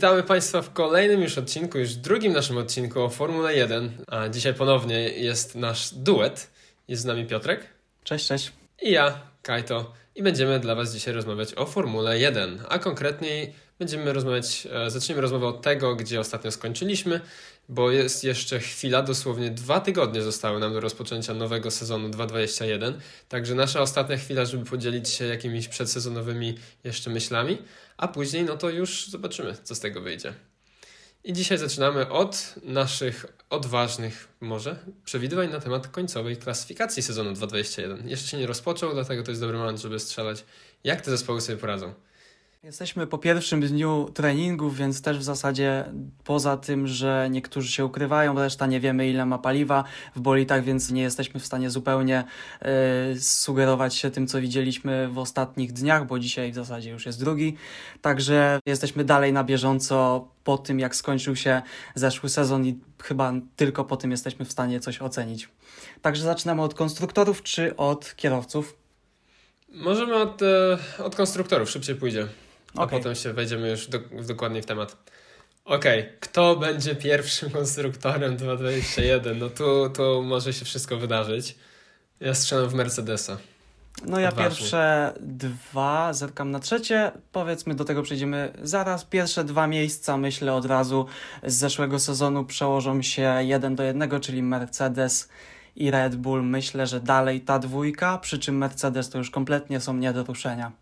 Witamy Państwa w kolejnym już odcinku, już drugim naszym odcinku o Formule 1. A dzisiaj ponownie jest nasz duet. Jest z nami Piotrek. Cześć, cześć. I ja, Kajto. I będziemy dla Was dzisiaj rozmawiać o Formule 1. A konkretniej będziemy rozmawiać, e, zaczniemy rozmowę od tego, gdzie ostatnio skończyliśmy, bo jest jeszcze chwila, dosłownie dwa tygodnie zostały nam do rozpoczęcia nowego sezonu 2021. Także nasza ostatnia chwila, żeby podzielić się jakimiś przedsezonowymi jeszcze myślami, a później no to już zobaczymy, co z tego wyjdzie. I dzisiaj zaczynamy od naszych odważnych, może, przewidywań na temat końcowej klasyfikacji sezonu 2021. Jeszcze się nie rozpoczął, dlatego to jest dobry moment, żeby strzelać, jak te zespoły sobie poradzą. Jesteśmy po pierwszym dniu treningów, więc też w zasadzie poza tym, że niektórzy się ukrywają, reszta nie wiemy ile ma paliwa w bolitach, więc nie jesteśmy w stanie zupełnie y, sugerować się tym, co widzieliśmy w ostatnich dniach, bo dzisiaj w zasadzie już jest drugi. Także jesteśmy dalej na bieżąco po tym, jak skończył się zeszły sezon i chyba tylko po tym jesteśmy w stanie coś ocenić. Także zaczynamy od konstruktorów czy od kierowców? Możemy od, e, od konstruktorów, szybciej pójdzie a okay. potem się wejdziemy już do, dokładniej w temat. Okej, okay. kto będzie pierwszym konstruktorem 2021? No tu, tu może się wszystko wydarzyć. Ja strzelam w Mercedesa. No ja Odważnie. pierwsze dwa, zerkam na trzecie, powiedzmy do tego przejdziemy zaraz. Pierwsze dwa miejsca myślę od razu z zeszłego sezonu przełożą się jeden do jednego, czyli Mercedes i Red Bull. Myślę, że dalej ta dwójka, przy czym Mercedes to już kompletnie są nie do ruszenia.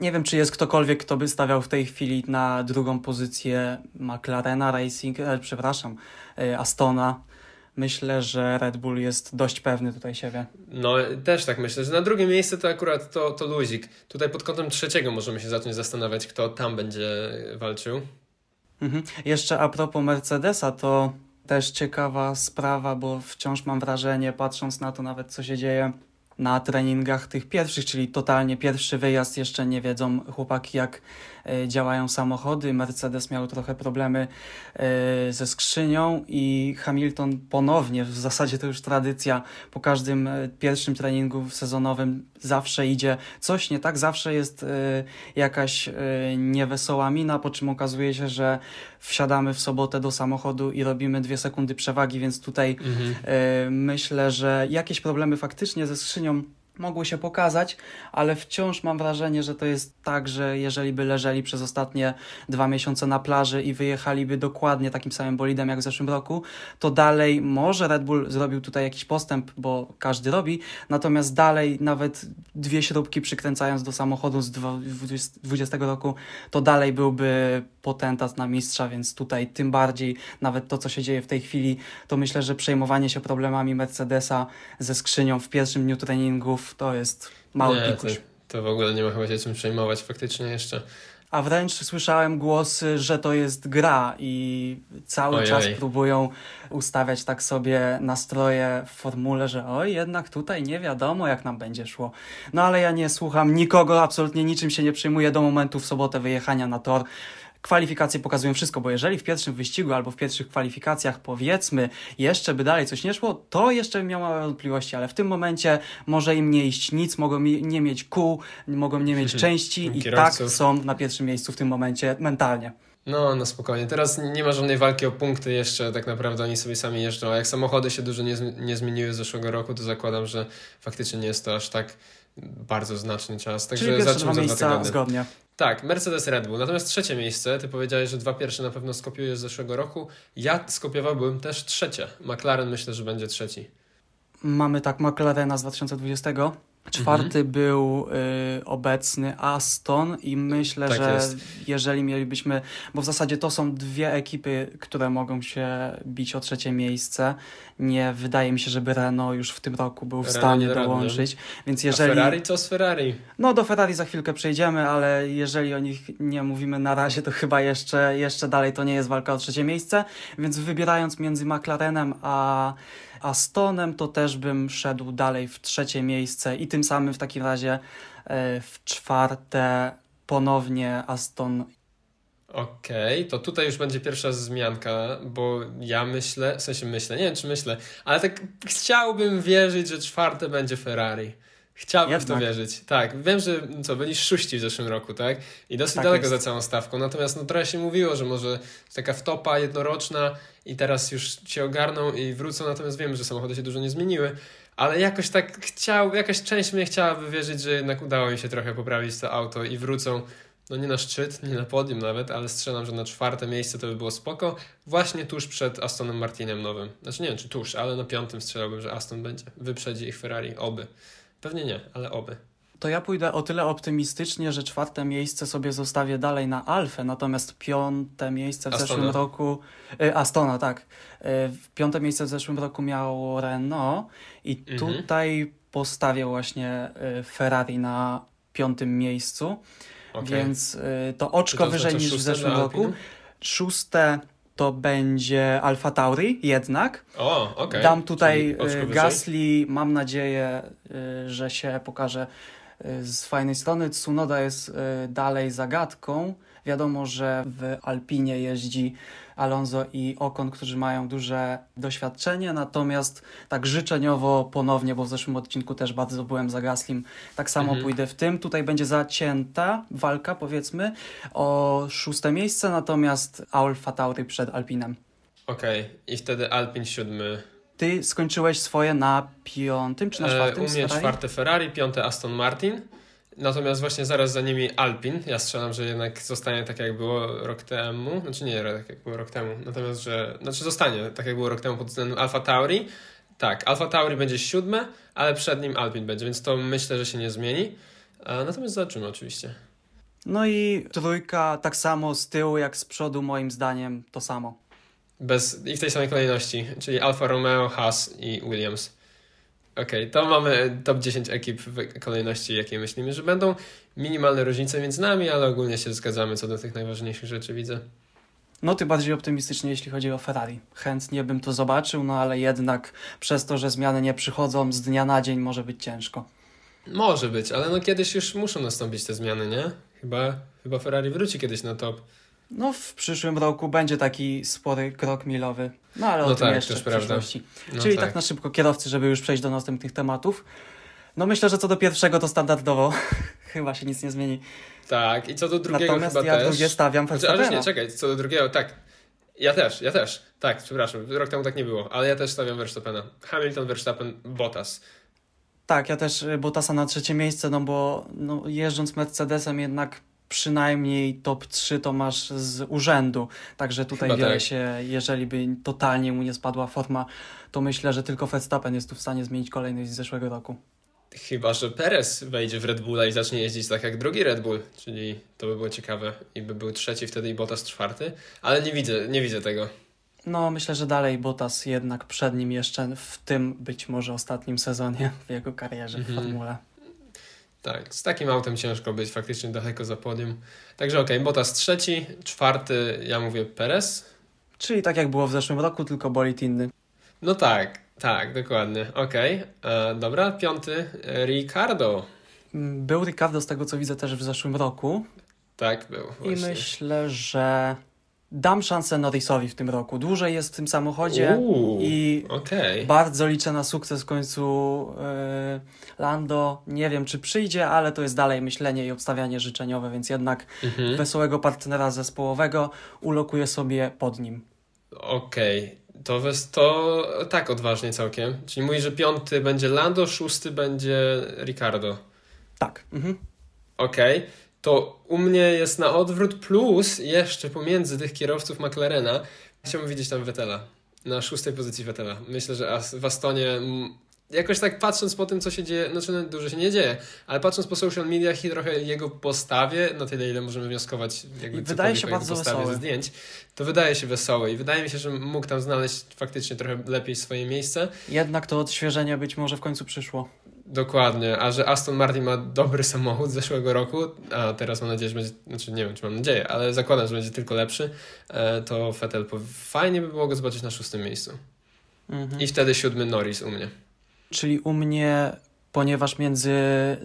Nie wiem, czy jest ktokolwiek, kto by stawiał w tej chwili na drugą pozycję McLarena Racing, e, przepraszam, e, Astona. Myślę, że Red Bull jest dość pewny tutaj siebie. No, też tak myślę, że na drugie miejsce to akurat to, to luzik. Tutaj pod kątem trzeciego możemy się zacząć zastanawiać, kto tam będzie walczył. Mhm. Jeszcze a propos Mercedesa, to też ciekawa sprawa, bo wciąż mam wrażenie, patrząc na to nawet, co się dzieje na treningach tych pierwszych, czyli totalnie pierwszy wyjazd, jeszcze nie wiedzą chłopaki, jak działają samochody. Mercedes miał trochę problemy e, ze skrzynią i Hamilton ponownie, w zasadzie to już tradycja, po każdym e, pierwszym treningu sezonowym zawsze idzie coś nie tak, zawsze jest jakaś niewesoła mina, po czym okazuje się, że wsiadamy w sobotę do samochodu i robimy dwie sekundy przewagi, więc tutaj mhm. myślę, że jakieś problemy faktycznie ze skrzynią mogły się pokazać, ale wciąż mam wrażenie, że to jest tak, że jeżeli by leżeli przez ostatnie dwa miesiące na plaży i wyjechaliby dokładnie takim samym bolidem jak w zeszłym roku, to dalej może Red Bull zrobił tutaj jakiś postęp, bo każdy robi, natomiast dalej nawet dwie śrubki przykręcając do samochodu z 2020 roku, to dalej byłby potentat na mistrza, więc tutaj tym bardziej nawet to, co się dzieje w tej chwili, to myślę, że przejmowanie się problemami Mercedesa ze skrzynią w pierwszym dniu treningów to jest mały nie, pikuś. To, to w ogóle nie ma chyba się czym przejmować faktycznie jeszcze. A wręcz słyszałem głosy, że to jest gra i cały Ojej. czas próbują ustawiać tak sobie nastroje w formule, że oj, jednak tutaj nie wiadomo, jak nam będzie szło. No ale ja nie słucham nikogo, absolutnie niczym się nie przejmuję do momentu w sobotę wyjechania na tor kwalifikacje pokazują wszystko, bo jeżeli w pierwszym wyścigu albo w pierwszych kwalifikacjach powiedzmy jeszcze by dalej coś nie szło, to jeszcze bym miał małe wątpliwości, ale w tym momencie może im nie iść nic, mogą nie mieć kół, mogą nie mieć części i tak są na pierwszym miejscu w tym momencie mentalnie. No, no spokojnie. Teraz nie ma żadnej walki o punkty jeszcze, tak naprawdę oni sobie sami jeżdżą. A jak samochody się dużo nie, nie zmieniły z zeszłego roku, to zakładam, że faktycznie nie jest to aż tak bardzo znaczny czas. Także Czyli pierwsze dwa miejsca zgodnie. Tak, Mercedes Red Bull. Natomiast trzecie miejsce, ty powiedziałeś, że dwa pierwsze na pewno skopiujesz z zeszłego roku. Ja skopiowałbym też trzecie. McLaren myślę, że będzie trzeci. Mamy tak McLarena z 2020. Czwarty mhm. był y, obecny Aston i myślę, tak że jest. jeżeli mielibyśmy, bo w zasadzie to są dwie ekipy, które mogą się bić o trzecie miejsce. Nie wydaje mi się, żeby Renault już w tym roku był w stanie dołączyć. Więc jeżeli... A Ferrari co z Ferrari? No do Ferrari za chwilkę przejdziemy, ale jeżeli o nich nie mówimy na razie, to chyba jeszcze, jeszcze dalej to nie jest walka o trzecie miejsce. Więc wybierając między McLarenem a Astonem, to też bym szedł dalej w trzecie miejsce i tym samym w takim razie e, w czwarte ponownie Aston. Okej, okay, to tutaj już będzie pierwsza zmianka, bo ja myślę, w sensie myślę, nie wiem czy myślę, ale tak chciałbym wierzyć, że czwarte będzie Ferrari. Chciałbym Jednak. w to wierzyć. Tak, wiem, że co, byli szóści w zeszłym roku, tak? I dosyć Tak daleko jest. za całą stawką. Natomiast no trochę się mówiło, że może taka wtopa jednoroczna i teraz już się ogarną i wrócą, natomiast wiemy, że samochody się dużo nie zmieniły. Ale jakoś tak chciał, jakaś część mnie chciałaby wierzyć, że jednak udało im się trochę poprawić to auto i wrócą, no nie na szczyt, nie na podium nawet, ale strzelam, że na czwarte miejsce to by było spoko. Właśnie tuż przed Astonem Martinem nowym. Znaczy nie wiem, czy tuż, ale na piątym strzelałbym, że Aston będzie. Wyprzedzi ich Ferrari, oby. Pewnie nie, ale oby. To ja pójdę o tyle optymistycznie, że czwarte miejsce sobie zostawię dalej na Alfę, natomiast piąte miejsce w Astona. zeszłym roku. Y, Astona, tak. Y, piąte miejsce w zeszłym roku miało Renault i Mhm. tutaj postawię właśnie y, Ferrari na piątym miejscu, Okej. więc y, to oczko to wyżej niż w zeszłym roku. Szóste to będzie Alfa Tauri jednak. O, okej. Dam tutaj y. Gasly, mam nadzieję, y, że się pokaże y, z fajnej strony. Tsunoda jest dalej zagadką. Wiadomo, że w Alpinie jeździ Alonso i Ocon, którzy mają duże doświadczenie, natomiast tak życzeniowo ponownie, bo w zeszłym odcinku też bardzo byłem za Gaslim, tak samo Mhm. pójdę w tym. Tutaj będzie zacięta walka, powiedzmy, o szóste miejsce, natomiast Alfa Tauri przed Alpinem. Okej, i wtedy Alpin siódmy. Ty skończyłeś swoje na piątym czy na E, czwartym? u z mnie Ferrari? czwarte Ferrari, piąte Aston Martin. Natomiast właśnie zaraz za nimi Alpin. Ja strzelam, że jednak zostanie tak jak było rok temu. Znaczy nie tak jak było rok temu. Natomiast, że. Znaczy zostanie tak jak było rok temu pod względem Alfa Tauri. Tak, Alfa Tauri będzie siódme, ale przed nim Alpin będzie, więc to myślę, że się nie zmieni. Natomiast zobaczymy oczywiście. No i trójka tak samo z tyłu jak z przodu, moim zdaniem to samo. Bez, I w tej samej kolejności, czyli Alfa Romeo, Haas i Williams. Okej, to mamy top 10 ekip w kolejności, jakie myślimy, że będą. Minimalne różnice między nami, ale ogólnie się zgadzamy co do tych najważniejszych rzeczy, widzę. No ty bardziej optymistycznie, jeśli chodzi o Ferrari. Chętnie bym to zobaczył, no ale jednak przez to, że zmiany nie przychodzą z dnia na dzień, może być ciężko. Może być, ale no kiedyś już muszą nastąpić te zmiany, nie? Chyba, chyba Ferrari wróci kiedyś na top. No w przyszłym roku będzie taki spory krok milowy. No ale o No tym tak, jeszcze też w przyszłości. No Czyli tak. na szybko kierowcy, żeby już przejść do następnych tematów. No myślę, że co do pierwszego to standardowo chyba się nic nie zmieni. Tak, i co do drugiego Natomiast chyba ja też. drugie stawiam Znaczy, ale Verstappena. nie, czekaj, co do drugiego, tak. Ja też, ja też. Tak, przepraszam, rok temu tak nie było, ale ja też stawiam Verstappena. Hamilton, Verstappen, Bottas. Tak, ja też y, Bottasa na trzecie miejsce, no bo no, jeżdżąc Mercedesem jednak przynajmniej top 3 to masz z urzędu. Także tutaj Chyba wiele tak. się, jeżeli by totalnie mu nie spadła forma, to myślę, że tylko Verstappen jest tu w stanie zmienić kolejność z zeszłego roku. Chyba, że Perez wejdzie w Red Bulla i zacznie jeździć tak jak drugi Red Bull, czyli to by było ciekawe i by był trzeci wtedy i Bottas czwarty, ale nie widzę, nie widzę tego. No, myślę, że dalej Bottas jednak przed nim jeszcze w tym być może ostatnim sezonie w jego karierze w Mhm. formule. Tak, z takim autem ciężko być faktycznie daleko za podium. Także okej, Bottas trzeci, czwarty, ja mówię Perez. Czyli tak jak było w zeszłym roku, tylko bolid inny. No tak, tak, dokładnie. Okej, e, dobra, piąty, Ricardo. Był Ricardo z tego co widzę też w zeszłym roku Tak, był i właśnie. myślę, że dam szansę Norrisowi w tym roku. Dłużej jest w tym samochodzie Uuu, i Okej. bardzo liczę na sukces w końcu yy, Lando. Nie wiem czy przyjdzie, ale to jest dalej myślenie i obstawianie życzeniowe, więc jednak Mhm. wesołego partnera zespołowego ulokuję sobie pod nim. Okej, to, wes- to tak odważnie całkiem. Czyli mówi, że piąty będzie Lando, szósty będzie Ricardo. Tak. Mhm. Okej, to u mnie jest na odwrót plus jeszcze pomiędzy tych kierowców McLarena. Chciałbym widzieć tam Vettela. Na szóstej pozycji Vettela. Myślę, że w Astonie jakoś tak patrząc po tym, co się dzieje, znaczy no, dużo się nie dzieje, ale patrząc po social mediach i trochę jego postawie, na tyle ile możemy wnioskować jakby wydaje się bardzo wesoły. zdjęć, to wydaje się wesoły i wydaje mi się, że mógł tam znaleźć faktycznie trochę lepiej swoje miejsce. Jednak to odświeżenie być może w końcu przyszło. Dokładnie, a że Aston Martin ma dobry samochód z zeszłego roku, a teraz mam nadzieję, że będzie, znaczy nie wiem, czy mam nadzieję, ale zakładam, że będzie tylko lepszy, e, to Vettel fajnie by było go zobaczyć na szóstym miejscu. Mhm. I wtedy siódmy Norris u mnie. Czyli u mnie, ponieważ między,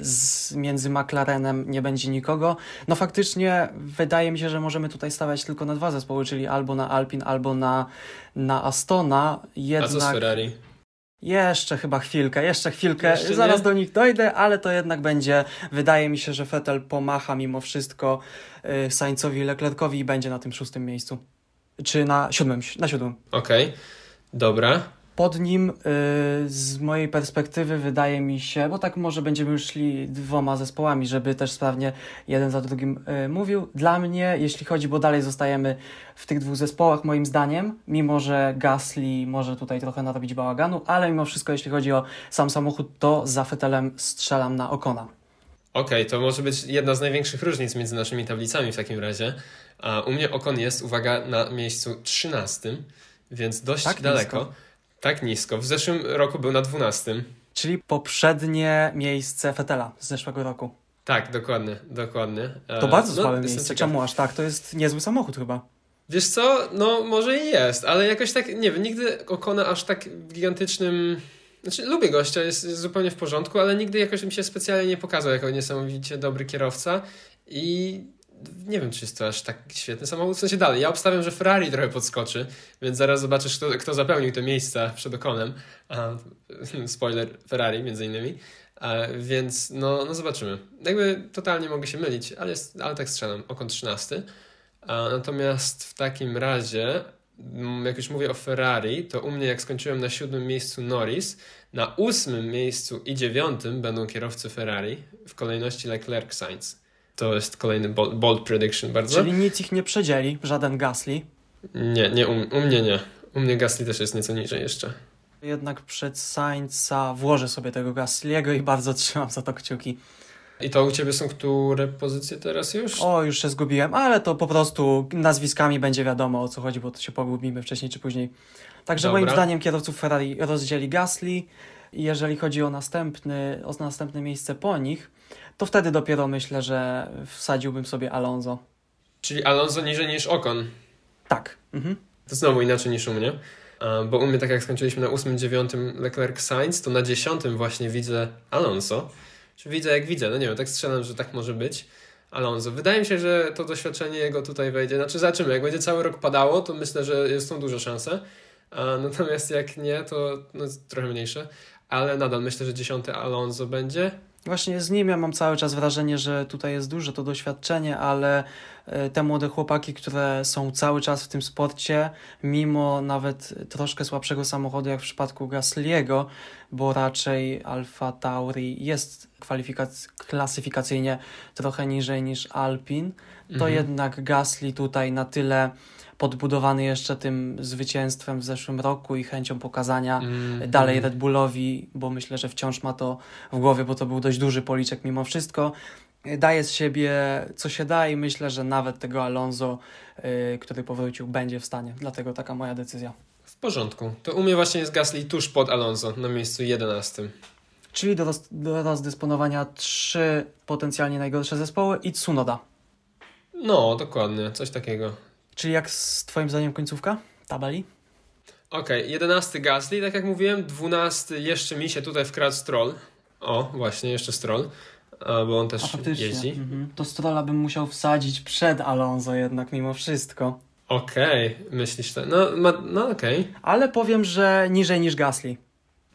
z, między McLarenem nie będzie nikogo, no faktycznie wydaje mi się, że możemy tutaj stawiać tylko na dwa zespoły, czyli albo na Alpin, albo na, na Astona. A co z Jednak Ferrari? Jeszcze chyba chwilkę, jeszcze chwilkę, Jeszcze zaraz nie? do nich dojdę, ale to jednak będzie, wydaje mi się, że Vettel pomacha mimo wszystko y, Sainzowi Leclercowi i będzie na tym szóstym miejscu. Czy na siódmym, na siódmym. Okej, dobra. Pod nim y, z mojej perspektywy wydaje mi się, bo tak może będziemy już szli dwoma zespołami, żeby też sprawnie jeden za drugim y, mówił. Dla mnie, jeśli chodzi, bo dalej zostajemy w tych dwóch zespołach, moim zdaniem, mimo że Gasly może tutaj trochę narobić bałaganu, ale mimo wszystko, jeśli chodzi o sam samochód, to za Fetelem strzelam na Okona. Okej, to może być jedna z największych różnic między naszymi tablicami w takim razie. A u mnie Okon jest, uwaga, na miejscu 13, więc dość Tak daleko. nisko? Tak nisko. W zeszłym roku był na 12. Czyli poprzednie miejsce Fetela z zeszłego roku. Tak, dokładnie, dokładnie. E, To bardzo no, słabe jestem miejsce. Czemu aż tak? To jest niezły samochód chyba. Wiesz co, no może i jest, ale jakoś tak, nie wiem, nigdy Okona aż tak w gigantycznym... Znaczy, lubię gościa, jest, jest zupełnie w porządku, ale nigdy jakoś mi się specjalnie nie pokazał jako niesamowicie dobry kierowca i nie wiem, czy jest to aż tak świetny samochód. W sensie dalej, ja obstawiam, że Ferrari trochę podskoczy, więc zaraz zobaczysz, kto, kto zapełnił te miejsca przed Okonem. Spoiler, Ferrari między innymi. A, więc no, no zobaczymy. Jakby totalnie mogę się mylić, ale, jest, ale tak strzelam, Okon 13. A, natomiast w takim razie, mm, jak już mówię o Ferrari, to u mnie jak skończyłem na siódmym miejscu Norris, na ósmym miejscu i dziewiątym będą kierowcy Ferrari w kolejności Leclerc Sainz. To jest kolejny bold, bold prediction bardzo. Czyli nic ich nie przedzieli, żaden Gasly. Nie, nie, u, u mnie nie. U mnie Gasly też jest nieco niżej jeszcze. Jednak przed Sainza włożę sobie tego Gasly'ego i bardzo trzymam za to kciuki. I to u ciebie są które pozycje teraz już? O, już się zgubiłem, ale to po prostu nazwiskami będzie wiadomo o co chodzi, bo to się pogubimy wcześniej czy później. Także Dobra. moim zdaniem kierowców Ferrari rozdzieli Gasly jeżeli chodzi o następny, o następne miejsce po nich, to wtedy dopiero myślę, że wsadziłbym sobie Alonso. Czyli Alonso niżej niż Ocon. Tak. Mhm. To znowu inaczej niż u mnie. Bo u mnie, tak jak skończyliśmy na 8, 9 Leclerc Sainz, to na 10 właśnie widzę Alonso. Czy widzę jak widzę, no nie wiem, tak strzelam, że tak może być. Alonso. Wydaje mi się, że to doświadczenie jego tutaj wejdzie. Znaczy zobaczymy, jak będzie cały rok padało, to myślę, że jest tą duże szanse. Natomiast jak nie, to no, trochę mniejsze. Ale nadal myślę, że 10 Alonso będzie. Właśnie z nim ja mam cały czas wrażenie, że tutaj jest duże to doświadczenie, ale e, te młode chłopaki, które są cały czas w tym sporcie, mimo nawet troszkę słabszego samochodu, jak w przypadku Gasly'ego, bo raczej Alfa Tauri jest klasyfikacyjnie trochę niżej niż Alpin, to Mhm. jednak Gasly tutaj na tyle podbudowany jeszcze tym zwycięstwem w zeszłym roku i chęcią pokazania Mm, dalej mm. Red Bullowi, bo myślę, że wciąż ma to w głowie, bo to był dość duży policzek mimo wszystko. Daje z siebie co się da i myślę, że nawet tego Alonso, yy, który powrócił, będzie w stanie. Dlatego taka moja decyzja. W porządku. To u mnie właśnie jest Gasly tuż pod Alonso na miejscu 11. Czyli do, roz, do rozdysponowania trzy potencjalnie najgorsze zespoły i Tsunoda. No, dokładnie, coś takiego. Czyli jak z Twoim zdaniem końcówka tabeli? Okej, 11 Gasly, tak jak mówiłem, 12 jeszcze mi się tutaj wkradł Stroll. O, właśnie, jeszcze Stroll, bo on też jeździ. Mhm. To Strolla bym musiał wsadzić przed Alonso jednak mimo wszystko. Okej, myślisz tak. No, no okej. Ale powiem, że niżej niż Gasly.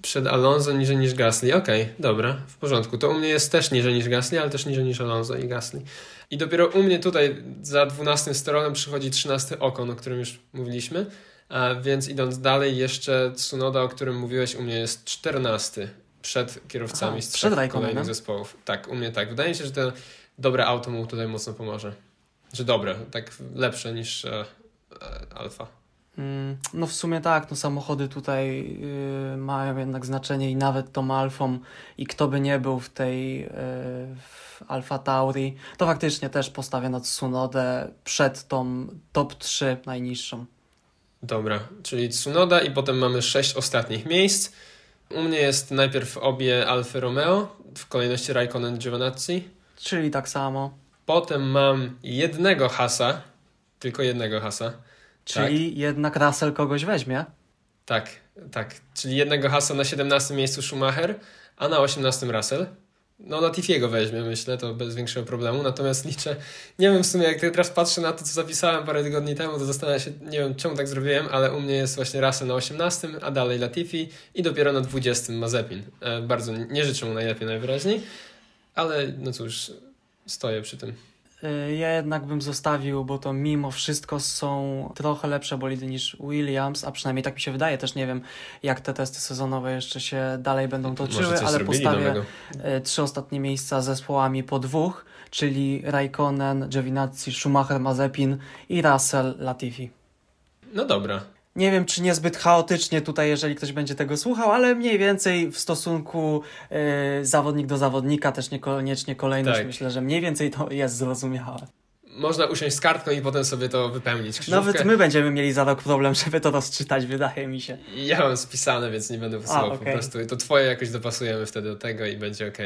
Przed Alonso niżej niż Gasly. Okej, dobra, w porządku. To u mnie jest też niżej niż Gasly, ale też niżej niż Alonso i Gasly. I dopiero u mnie tutaj za 12 Strollem przychodzi 13 Okon, o którym już mówiliśmy. A więc idąc dalej, jeszcze Tsunoda, o którym mówiłeś, u mnie jest 14 przed kierowcami Aha, z przed trzech Raikkonenem. kolejnych zespołów. Tak, u mnie tak. Wydaje mi się, że to dobre auto mu tutaj mocno pomoże. Że dobre, tak lepsze niż e, e, Alfa. Mm, No w sumie tak, no samochody tutaj y, mają jednak znaczenie i nawet tą Alfą i kto by nie był w tej y, w Alfa Tauri, to faktycznie też postawię na Tsunodę przed tą top 3 najniższą. Dobra, czyli Tsunoda i potem mamy sześć ostatnich miejsc. U mnie jest najpierw obie Alfa Romeo, w kolejności Raikkonen Giovinazzi. Czyli tak samo. Potem mam jednego Hasa, tylko jednego Hasa. Czyli jednak Russell kogoś weźmie. Tak, tak. Czyli jednego Hasa na 17 miejscu Schumacher, a na 18 Russell. no Latifiego weźmie, myślę, to bez większego problemu. Natomiast liczę, nie wiem w sumie, jak teraz patrzę na to, co zapisałem parę tygodni temu, to zastanawiam się, nie wiem czemu tak zrobiłem, ale u mnie jest właśnie Russell na 18, a dalej Latifi i dopiero na 20 Mazepin. E, bardzo nie życzę mu najlepiej najwyraźniej, ale no cóż, stoję przy tym. Y, ja jednak bym zostawił, bo to mimo wszystko są trochę lepsze bolidy niż Williams, a przynajmniej tak mi się wydaje. Też nie wiem, jak te testy sezonowe jeszcze się dalej będą toczyły, ale postawię. Y, trzy ostatnie miejsca zespołami po dwóch, czyli Raikkonen, Giovinazzi, Schumacher, Mazepin i Russell Latifi. No dobra. Nie wiem, czy niezbyt chaotycznie tutaj, jeżeli ktoś będzie tego słuchał, ale mniej więcej w stosunku yy, zawodnik do zawodnika, też niekoniecznie kolejność, tak. myślę, że mniej więcej to jest zrozumiałe. Można usiąść z kartką i potem sobie to wypełnić. Krzyżówkę. Nawet my będziemy mieli za rok problem, żeby to rozczytać, wydaje mi się. Ja mam spisane, więc nie będę wysyłał okay. po prostu. To twoje jakoś dopasujemy wtedy do tego i będzie ok.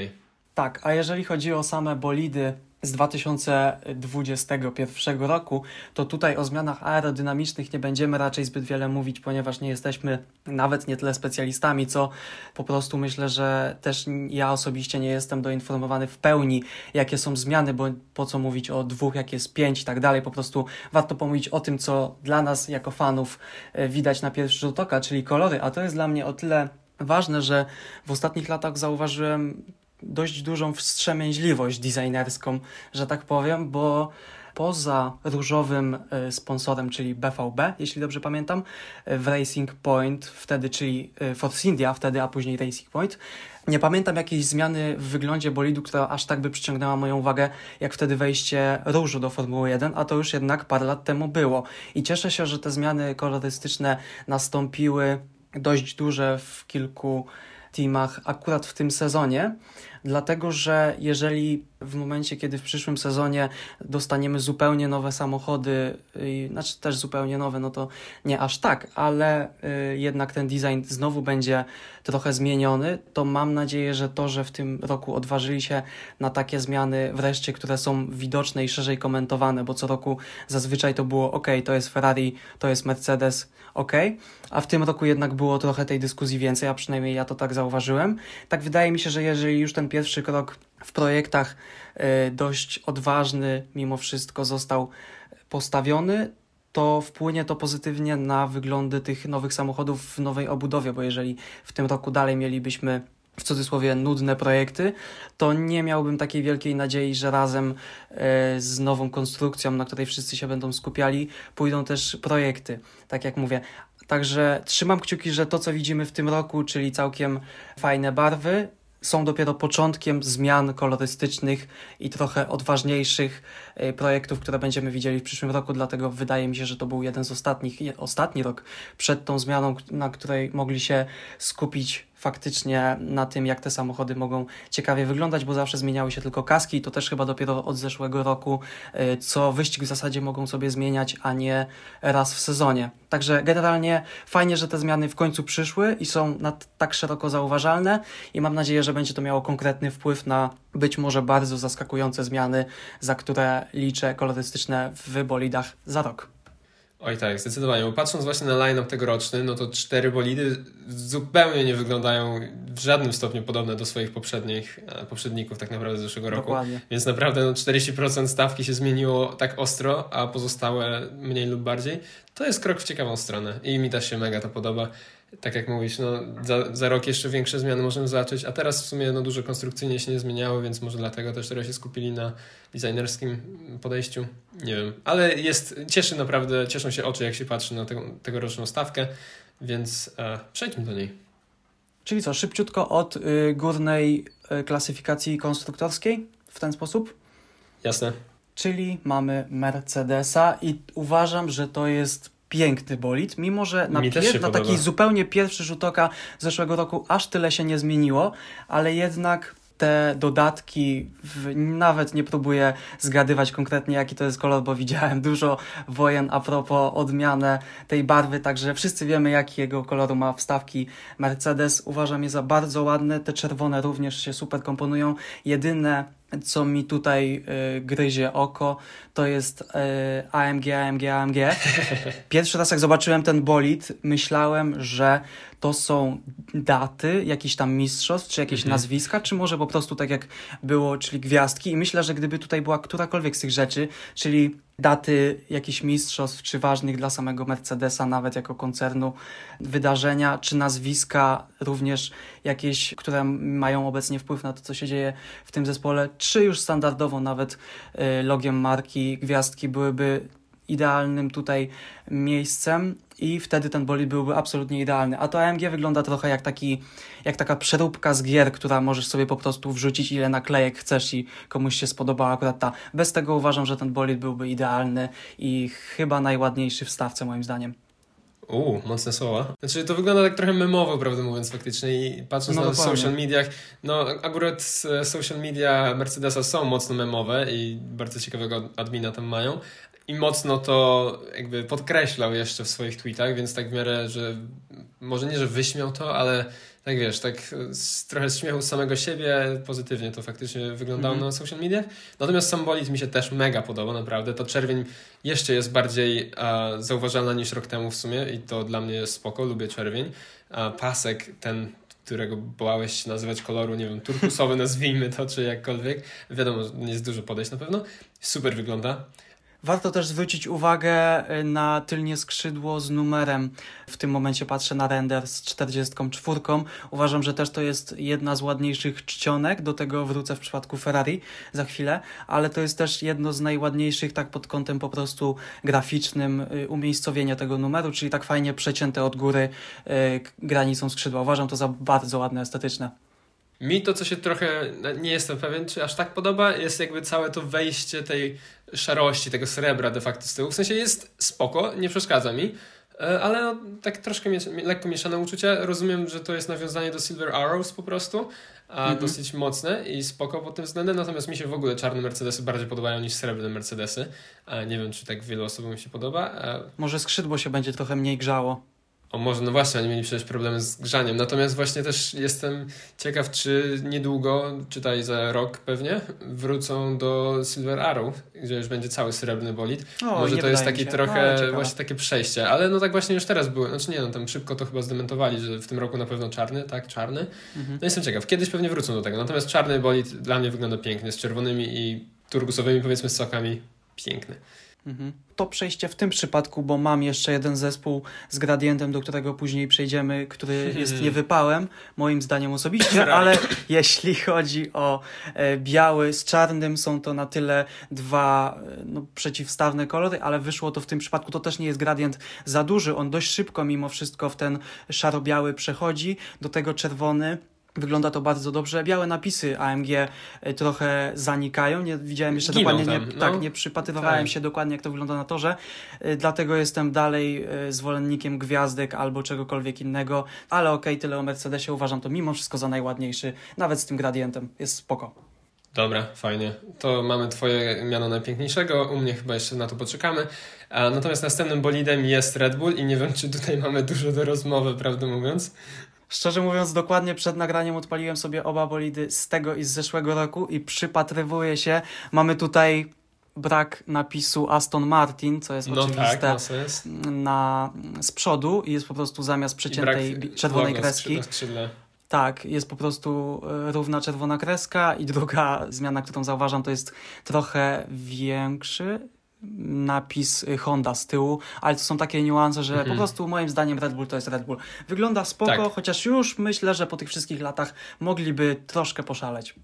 Tak, a jeżeli chodzi o same bolidy, z 2021 roku, to tutaj o zmianach aerodynamicznych nie będziemy raczej zbyt wiele mówić, ponieważ nie jesteśmy nawet nie tyle specjalistami, co po prostu myślę, że też ja osobiście nie jestem doinformowany w pełni, jakie są zmiany, bo po co mówić o dwóch, jak jest pięć i tak dalej. Po prostu warto pomówić o tym, co dla nas jako fanów e, widać na pierwszy rzut oka, czyli kolory, a to jest dla mnie o tyle ważne, że w ostatnich latach zauważyłem dość dużą wstrzemięźliwość designerską, że tak powiem, bo poza różowym e, sponsorem, czyli BVB, jeśli dobrze pamiętam, e, w Racing Point, wtedy, czyli e, Force India, wtedy, a później Racing Point. Nie pamiętam jakiejś zmiany w wyglądzie bolidu, która aż tak by przyciągnęła moją uwagę, jak wtedy wejście różu do Formuły 1, a to już jednak parę lat temu było. I cieszę się, że te zmiany kolorystyczne nastąpiły dość duże w kilku teamach akurat w tym sezonie dlatego że jeżeli w momencie, kiedy w przyszłym sezonie dostaniemy zupełnie nowe samochody, yy, znaczy też zupełnie nowe, no to nie aż tak, ale yy, jednak ten design znowu będzie trochę zmieniony, to mam nadzieję, że to, że w tym roku odważyli się na takie zmiany wreszcie, które są widoczne i szerzej komentowane, bo co roku zazwyczaj to było ok, to jest Ferrari, to jest Mercedes, ok, a w tym roku jednak było trochę tej dyskusji więcej, a przynajmniej ja to tak zauważyłem. Tak wydaje mi się, że jeżeli już ten pierwszy krok w projektach e, dość odważny mimo wszystko został postawiony, to wpłynie to pozytywnie na wyglądy tych nowych samochodów w nowej obudowie, bo jeżeli w tym roku dalej mielibyśmy w cudzysłowie nudne projekty, to nie miałbym takiej wielkiej nadziei, że razem e, z nową konstrukcją, na której wszyscy się będą skupiali, pójdą też projekty, tak jak mówię. Także trzymam kciuki, że to, co widzimy w tym roku, czyli całkiem fajne barwy, są dopiero początkiem zmian kolorystycznych i trochę odważniejszych e, projektów, które będziemy widzieli w przyszłym roku, dlatego wydaje mi się, że to był jeden z ostatnich, ostatni rok przed tą zmianą, na której mogli się skupić faktycznie na tym, jak te samochody mogą ciekawie wyglądać, bo zawsze zmieniały się tylko kaski i to też chyba dopiero od zeszłego roku, e, co wyścig w zasadzie mogą sobie zmieniać, a nie raz w sezonie. Także generalnie fajnie, że te zmiany w końcu przyszły i są tak szeroko zauważalne i mam nadzieję, że będzie to miało konkretny wpływ na być może bardzo zaskakujące zmiany, za które liczę kolorystyczne w bolidach za rok. Oj tak, zdecydowanie. Bo patrząc właśnie na line-up tegoroczny, no to cztery bolidy zupełnie nie wyglądają w żadnym stopniu podobne do swoich poprzednich, e, poprzedników tak naprawdę z zeszłego roku. Dokładnie. Więc naprawdę no, 40% stawki się zmieniło tak ostro, a pozostałe mniej lub bardziej. To jest krok w ciekawą stronę i mi też się mega to podoba tak jak mówisz, no, za, za rok jeszcze większe zmiany możemy zobaczyć, a teraz w sumie no, dużo konstrukcyjnie się nie zmieniało, więc może dlatego też trochę się skupili na designerskim podejściu. Nie wiem, ale jest, cieszy naprawdę, cieszą się oczy, jak się patrzy na te, tegoroczną stawkę, więc e, przejdźmy do niej. Czyli co, szybciutko od y, górnej y, klasyfikacji konstruktorskiej w ten sposób? Jasne. Czyli mamy Mercedesa i uważam, że to jest piękny bolid, mimo że na, pier- na taki zupełnie pierwszy rzut oka zeszłego roku aż tyle się nie zmieniło, ale jednak te dodatki, w, nawet nie próbuję zgadywać konkretnie jaki to jest kolor, bo widziałem dużo wojen a propos odmianę tej barwy, także wszyscy wiemy jakiego koloru ma wstawki Mercedes. Uważam je za bardzo ładne, te czerwone również się super komponują. Jedyne co mi tutaj y, gryzie oko, to jest y, AMG, AMG, AMG. Pierwszy raz jak zobaczyłem ten bolid, myślałem, że to są daty jakichś tam mistrzostw, czy jakieś mhm. nazwiska, czy może po prostu tak jak było, czyli gwiazdki. I myślę, że gdyby tutaj była którakolwiek z tych rzeczy, czyli daty jakichś mistrzostw, czy ważnych dla samego Mercedesa, nawet jako koncernu, wydarzenia, czy nazwiska również jakieś, które mają obecnie wpływ na to, co się dzieje w tym zespole, czy już standardowo nawet y, logiem marki gwiazdki byłyby idealnym tutaj miejscem i wtedy ten bolid byłby absolutnie idealny. A to AMG wygląda trochę jak, taki, jak taka przeróbka z gier, która możesz sobie po prostu wrzucić ile naklejek chcesz i komuś się spodobała akurat ta. Bez tego uważam, że ten bolid byłby idealny i chyba najładniejszy w stawce moim zdaniem. Uuu, mocne słowa. Znaczy, to wygląda tak trochę memowo, prawdę mówiąc, faktycznie. I patrząc no, na dokładnie. social mediach, no akurat social media Mercedesa są mocno memowe i bardzo ciekawego admina tam mają. I mocno to jakby podkreślał jeszcze w swoich tweetach, więc tak w miarę, że może nie, że wyśmiał to, ale tak wiesz, tak z, trochę śmiechu z samego siebie, pozytywnie to faktycznie wyglądało mm -hmm. na social mediach. Natomiast sam bolid mi się też mega podoba, naprawdę. To czerwień jeszcze jest bardziej a, zauważalna niż rok temu w sumie i to dla mnie jest spoko, lubię czerwień. A, pasek ten którego bałeś się nazywać koloru, nie wiem, turkusowy nazwijmy to, czy jakkolwiek. Wiadomo, nie jest dużo podejść na pewno. Super wygląda. Warto też zwrócić uwagę y, na tylnie skrzydło z numerem. W tym momencie patrzę na render z 44. Uważam, że też to jest jedna z ładniejszych czcionek. Do tego wrócę w przypadku Ferrari za chwilę, ale to jest też jedno z najładniejszych, tak pod kątem po prostu graficznym, y, umiejscowienia tego numeru, czyli tak fajnie przecięte od góry y, granicą skrzydła. Uważam to za bardzo ładne, estetyczne. Mi to, co się trochę, nie jestem pewien, czy aż tak podoba, jest jakby całe to wejście tej szarości, tego srebra de facto z tyłu. W sensie jest spoko, nie przeszkadza mi, e, ale no, tak troszkę lekko mieszane uczucia. Rozumiem, że to jest nawiązanie do Silver Arrows po prostu, a mm -hmm. dosyć mocne i spoko pod tym względem. Natomiast mi się w ogóle czarne Mercedesy bardziej podobają niż srebrne Mercedesy. A nie wiem, czy tak wielu osobom się podoba. Może skrzydło się będzie trochę mniej grzało. O może, no właśnie, oni mieli przecież problemy z grzaniem. Natomiast właśnie też jestem ciekaw, czy niedługo, czytaj za rok pewnie, wrócą do Silver Arrow, gdzie już będzie cały srebrny bolid. O, może to jest taki trochę no, właśnie takie przejście, ale no tak właśnie już teraz było. Znaczy nie, no tam szybko to chyba zdementowali, że w tym roku na pewno czarny, tak, czarny. Mhm. No jestem ciekaw, kiedyś pewnie wrócą do tego. Natomiast czarny bolid dla mnie wygląda pięknie, z czerwonymi i turkusowymi powiedzmy sokami. Piękny. Mhm. To przejście w tym przypadku, bo mam jeszcze jeden zespół z gradientem, do którego później przejdziemy, który jest niewypałem, moim zdaniem osobiście, ale jeśli chodzi o e, biały z czarnym, są to na tyle dwa e, no, przeciwstawne kolory, ale wyszło to w tym przypadku, to też nie jest gradient za duży, on dość szybko mimo wszystko w ten szaro-biały przechodzi, do tego czerwony Wygląda to bardzo dobrze. Białe napisy AMG e, trochę zanikają. Nie widziałem jeszcze Giną dokładnie, nie, no. tak, nie przypatrywałem tak. się dokładnie, jak to wygląda na torze. E, dlatego jestem dalej e, zwolennikiem gwiazdek albo czegokolwiek innego. Ale okej, okay, tyle o Mercedesie. Uważam to mimo wszystko za najładniejszy, nawet z tym gradientem. Jest spoko. Dobra, fajnie. To mamy Twoje miano najpiękniejszego. U mnie chyba jeszcze na to poczekamy. Natomiast następnym bolidem jest Red Bull i nie wiem, czy tutaj mamy dużo do rozmowy, prawdę mówiąc. Szczerze mówiąc, dokładnie przed nagraniem odpaliłem sobie oba bolidy z tego i z zeszłego roku i przypatrywuję się. Mamy tutaj brak napisu Aston Martin, co jest no oczywiste tak, na, z przodu i jest po prostu zamiast przeciętej czerwonej kreski. Tak, jest po prostu e, równa czerwona kreska i druga zmiana, którą zauważam, to jest trochę większy napis Honda z tyłu, ale to są takie niuanse, że mhm. po prostu moim zdaniem Red Bull to jest Red Bull. Wygląda spoko, tak. chociaż już myślę, że po tych wszystkich latach mogliby troszkę poszaleć.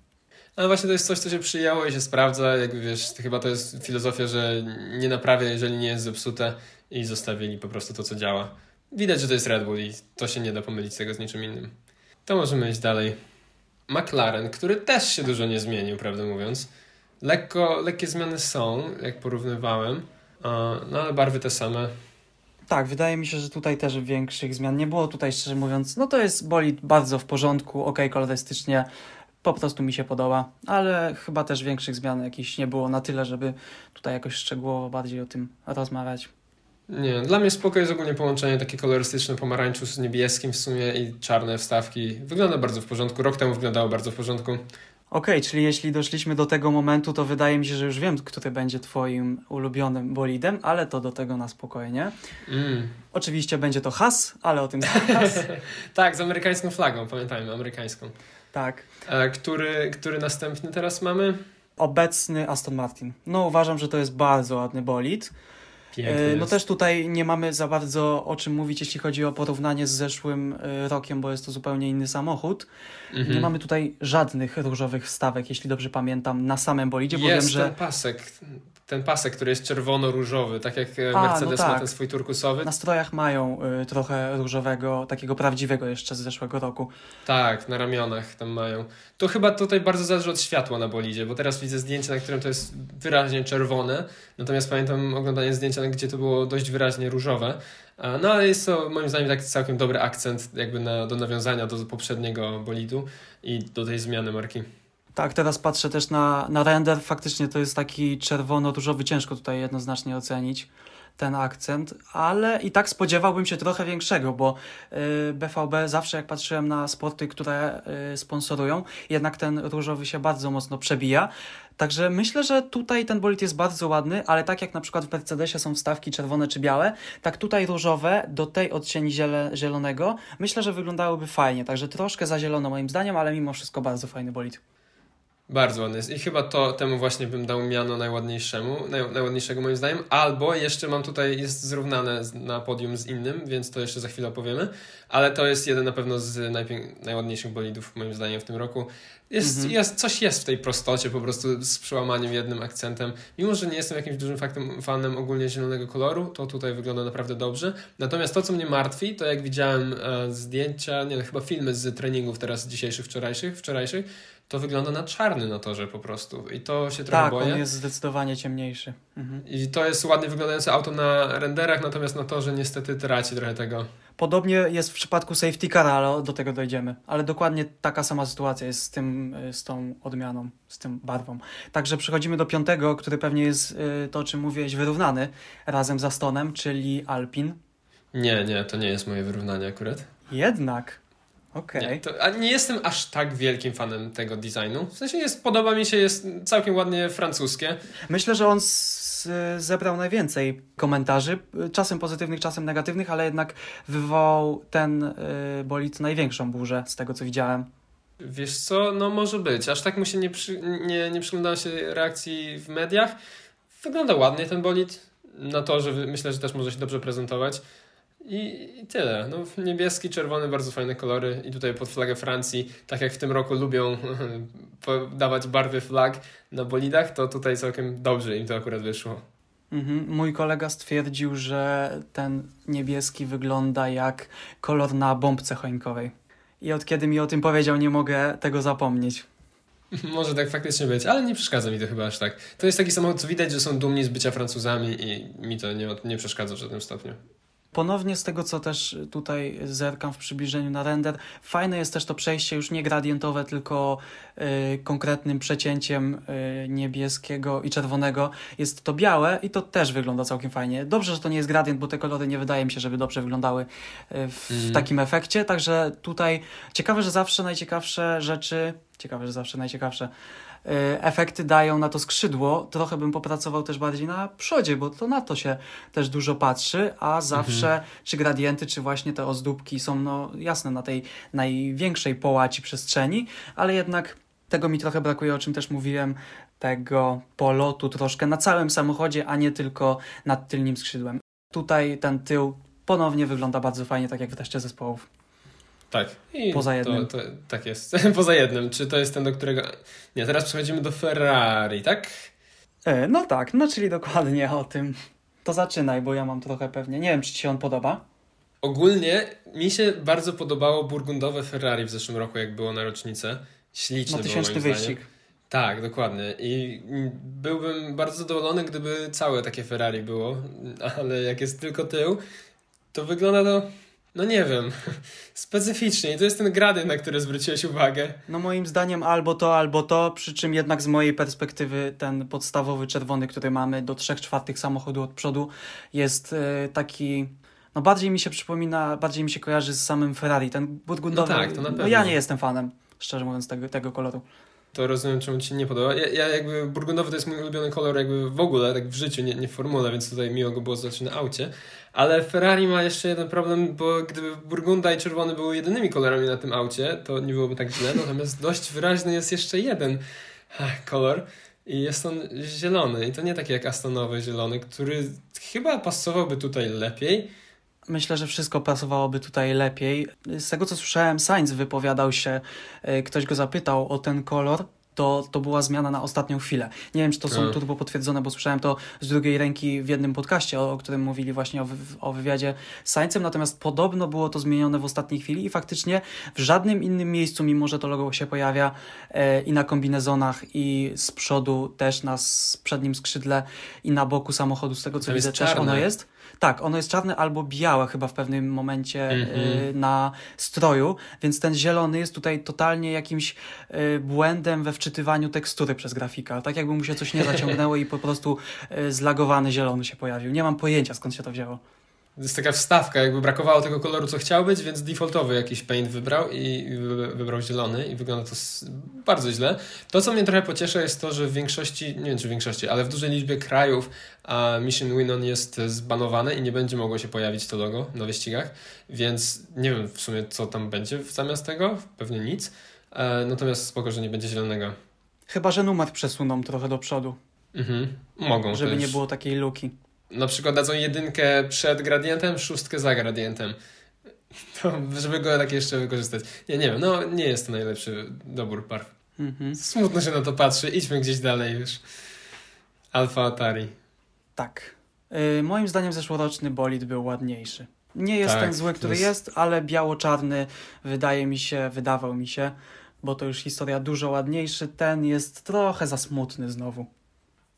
Ale właśnie to jest coś, co się przyjęło i się sprawdza. Jakby wiesz, chyba to jest filozofia, że nie naprawia, jeżeli nie jest zepsute i zostawili po prostu to, co działa. Widać, że to jest Red Bull i to się nie da pomylić tego z niczym innym. To możemy iść dalej. McLaren, który też się dużo nie zmienił, prawdę mówiąc. Lekko, lekkie zmiany są, jak porównywałem, no ale barwy te same. Tak, wydaje mi się, że tutaj też większych zmian nie było. Tutaj szczerze mówiąc, no to jest bolid bardzo w porządku, ok, kolorystycznie, po prostu mi się podoba, ale chyba też większych zmian jakichś nie było na tyle, żeby tutaj jakoś szczegółowo bardziej o tym rozmawiać. Nie, dla mnie spoko jest ogólnie połączenie takie kolorystyczne pomarańczu z niebieskim w sumie i czarne wstawki. Wygląda bardzo w porządku. Rok temu wyglądało bardzo w porządku. Okej, czyli jeśli doszliśmy do tego momentu, to wydaje mi się, że już wiem, który będzie twoim ulubionym bolidem, ale to do tego na spokojnie. Mm. Oczywiście będzie to has, ale o tym zaraz. tak, z amerykańską flagą, pamiętajmy, amerykańską. tak. E, który, który następny teraz mamy? Obecny Aston Martin. No uważam, że to jest bardzo ładny bolid. Piękny E, No też tutaj nie mamy za bardzo o czym mówić, jeśli chodzi o porównanie z zeszłym e, rokiem, bo jest to zupełnie inny samochód. Mhm. Nie mamy tutaj żadnych różowych wstawek, jeśli dobrze pamiętam, na samym bolidzie, bo Jest wiem, że pasek, ten pasek, który jest czerwono-różowy, tak jak e, A, no Mercedes ma tak. ten swój turkusowy. na strojach mają y, trochę różowego, takiego prawdziwego jeszcze z zeszłego roku. Tak, na ramionach tam mają. To chyba tutaj bardzo zależy od światła na bolidzie, bo teraz widzę zdjęcie, na którym to jest wyraźnie czerwone, natomiast pamiętam oglądanie zdjęcia, gdzie to było dość wyraźnie różowe. No ale jest to moim zdaniem taki całkiem dobry akcent jakby na, do nawiązania do poprzedniego bolidu i do tej zmiany marki. Tak, teraz patrzę też na, na render. Faktycznie to jest taki czerwono-różowy, ciężko tutaj jednoznacznie ocenić ten akcent, ale i tak spodziewałbym się trochę większego, bo y, BVB zawsze jak patrzyłem na sporty, które y, sponsorują, jednak ten różowy się bardzo mocno przebija. Także myślę, że tutaj ten bolid jest bardzo ładny, ale tak jak na przykład w Mercedesie są wstawki czerwone czy białe, tak tutaj różowe do tej odcieni ziele, zielonego myślę, że wyglądałyby fajnie. Także troszkę za zielono moim zdaniem, ale mimo wszystko bardzo fajny bolid. Bardzo ładny jest. I chyba to temu właśnie bym dał miano najładniejszemu, naj, najładniejszego moim zdaniem, albo jeszcze mam tutaj, jest zrównane na podium z innym, więc to jeszcze za chwilę opowiemy, ale to jest jeden na pewno z najładniejszych bolidów moim zdaniem w tym roku. Jest, Mhm. jest, coś jest w tej prostocie po prostu z przełamaniem jednym akcentem. Mimo, że nie jestem jakimś dużym faktem, fanem ogólnie zielonego koloru, to tutaj wygląda naprawdę dobrze. Natomiast to, co mnie martwi, to jak widziałem e, zdjęcia, nie no, chyba filmy z treningów teraz dzisiejszych, wczorajszych, wczorajszych, to wygląda na czarny na torze po prostu. I to się trochę Tak, boję. on jest zdecydowanie ciemniejszy. Mhm. I to jest ładnie wyglądające auto na renderach, natomiast na torze niestety traci trochę tego. Podobnie jest w przypadku safety car, ale do tego dojdziemy. Ale dokładnie taka sama sytuacja jest z tym, y, z tą odmianą, z tym barwą. Także przechodzimy do piątego, który pewnie jest y, to, o czym mówiłeś, wyrównany razem z Astonem, czyli Alpin. Nie, nie, to nie jest moje wyrównanie akurat. Jednak. Okej. Nie, to, a nie jestem aż tak wielkim fanem tego designu. W sensie jest, podoba mi się, jest całkiem ładnie francuskie. Myślę, że on z, zebrał najwięcej komentarzy, y, czasem pozytywnych, czasem negatywnych, ale jednak wywołał ten y, bolid największą burzę z tego, co widziałem. Wiesz co, no może być. Aż tak mu się nie, przy, nie, nie się reakcji w mediach. Wygląda ładnie ten bolid. Na to, że myślę, że też może się dobrze prezentować. I, I tyle. No, niebieski, czerwony, bardzo fajne kolory. I tutaj pod flagę Francji, tak jak w tym roku lubią dawać barwy flag na bolidach, to tutaj całkiem dobrze im to akurat wyszło. Mhm. Mój kolega stwierdził, że ten niebieski wygląda jak kolor na bombce choinkowej. I od kiedy mi o tym powiedział, nie mogę tego zapomnieć. Może tak faktycznie być, ale nie przeszkadza mi to chyba aż tak. To jest taki samochód, co widać, że są dumni z bycia Francuzami i mi to nie, nie przeszkadza w żadnym stopniu. Ponownie z tego, co też tutaj zerkam w przybliżeniu na render, fajne jest też to przejście już nie gradientowe, tylko y, konkretnym przecięciem y, niebieskiego i czerwonego. Jest to białe i to też wygląda całkiem fajnie. Dobrze, że to nie jest gradient, bo te kolory nie wydaje mi się, żeby dobrze wyglądały y, w, Mhm. takim efekcie. Także tutaj ciekawe, że zawsze najciekawsze rzeczy, ciekawe, że zawsze najciekawsze efekty dają na to skrzydło. Trochę bym popracował też bardziej na przodzie, bo to na to się też dużo patrzy, a zawsze czy gradienty, czy właśnie te ozdóbki są no jasne na tej największej połaci przestrzeni, ale jednak tego mi trochę brakuje, o czym też mówiłem, tego polotu troszkę na całym samochodzie, a nie tylko nad tylnym skrzydłem. Tutaj ten tył ponownie wygląda bardzo fajnie, tak jak w teście zespołów. Tak. I Poza jednym. To, to, tak jest. Poza jednym. Czy to jest ten, do którego. Nie, teraz przechodzimy do Ferrari, tak? E, no tak, no czyli dokładnie o tym. To zaczynaj, bo ja mam trochę pewnie. Nie wiem, czy ci się on podoba. Ogólnie mi się bardzo podobało burgundowe Ferrari w zeszłym roku, jak było na rocznicę. Śliczne No było tysięczny zdaniem. wyścig. Tak, dokładnie. I byłbym bardzo zadowolony, gdyby całe takie Ferrari było, ale jak jest tylko tył, to wygląda to, no nie wiem, specyficznie. I to jest ten gradient, na który zwróciłeś uwagę. No moim zdaniem albo to, albo to, przy czym jednak z mojej perspektywy ten podstawowy czerwony, który mamy do 3 czwartych samochodu od przodu jest e, taki, no bardziej mi się przypomina, bardziej mi się kojarzy z samym Ferrari. Ten burgundowy, No tak, to na no pewno. ja nie jestem fanem, szczerze mówiąc, tego, tego koloru. To rozumiem, czemu ci nie podoba. Ja, ja jakby burgundowy to jest mój ulubiony kolor jakby w ogóle, tak w życiu, nie, nie w formule, więc tutaj miło go było zobaczyć na aucie. Ale Ferrari ma jeszcze jeden problem, bo gdyby burgunda i czerwony były jedynymi kolorami na tym aucie, to nie byłoby tak źle. Natomiast dość wyraźny jest jeszcze jeden kolor i jest on zielony. I to nie taki jak Astonowy zielony, który chyba pasowałby tutaj lepiej. Myślę, że wszystko pasowałoby tutaj lepiej. Z tego co słyszałem, Sainz wypowiadał się, e, ktoś go zapytał o ten kolor to, to była zmiana na ostatnią chwilę. Nie wiem, czy to są turbo potwierdzone, bo słyszałem to z drugiej ręki w jednym podcaście, o, o którym mówili właśnie o, o wywiadzie z Sańcem, natomiast podobno było to zmienione w ostatniej chwili i faktycznie w żadnym innym miejscu, mimo że to logo się pojawia e, i na kombinezonach i z przodu też na przednim skrzydle i na boku samochodu, z tego co to widzę też ono jest tak, ono jest czarne albo białe chyba w pewnym momencie mm -hmm. na stroju, więc ten zielony jest tutaj totalnie jakimś y, błędem we wczytywaniu tekstury przez grafika. Tak jakby mu się coś nie zaciągnęło i po prostu y, zlagowany zielony się pojawił. Nie mam pojęcia skąd się to wzięło jest taka wstawka, jakby brakowało tego koloru, co chciał być, więc defaultowy jakiś paint wybrał i wybrał zielony i wygląda to bardzo źle. To, co mnie trochę pociesza jest to, że w większości, nie wiem czy w większości, ale w dużej liczbie krajów a Mission Winon jest zbanowane i nie będzie mogło się pojawić to logo na wyścigach, więc nie wiem w sumie co tam będzie zamiast tego, pewnie nic, e, natomiast spoko, że nie będzie zielonego. Chyba, że numer przesuną trochę do przodu. Mhm, mogą Żeby nie było takiej luki na przykład dadzą jedynkę przed gradientem, szóstkę za gradientem. To, żeby go tak jeszcze wykorzystać. Nie, nie wiem, no nie jest to najlepszy dobór barw. Mhm. Smutno się na to patrzy, idźmy gdzieś dalej już. Alfa Atari. Tak. Yy, moim zdaniem zeszłoroczny bolid był ładniejszy. Nie jest tak, ten zły, który jest... jest, ale biało-czarny wydaje mi się, wydawał mi się, bo to już historia dużo ładniejszy. Ten jest trochę za smutny znowu.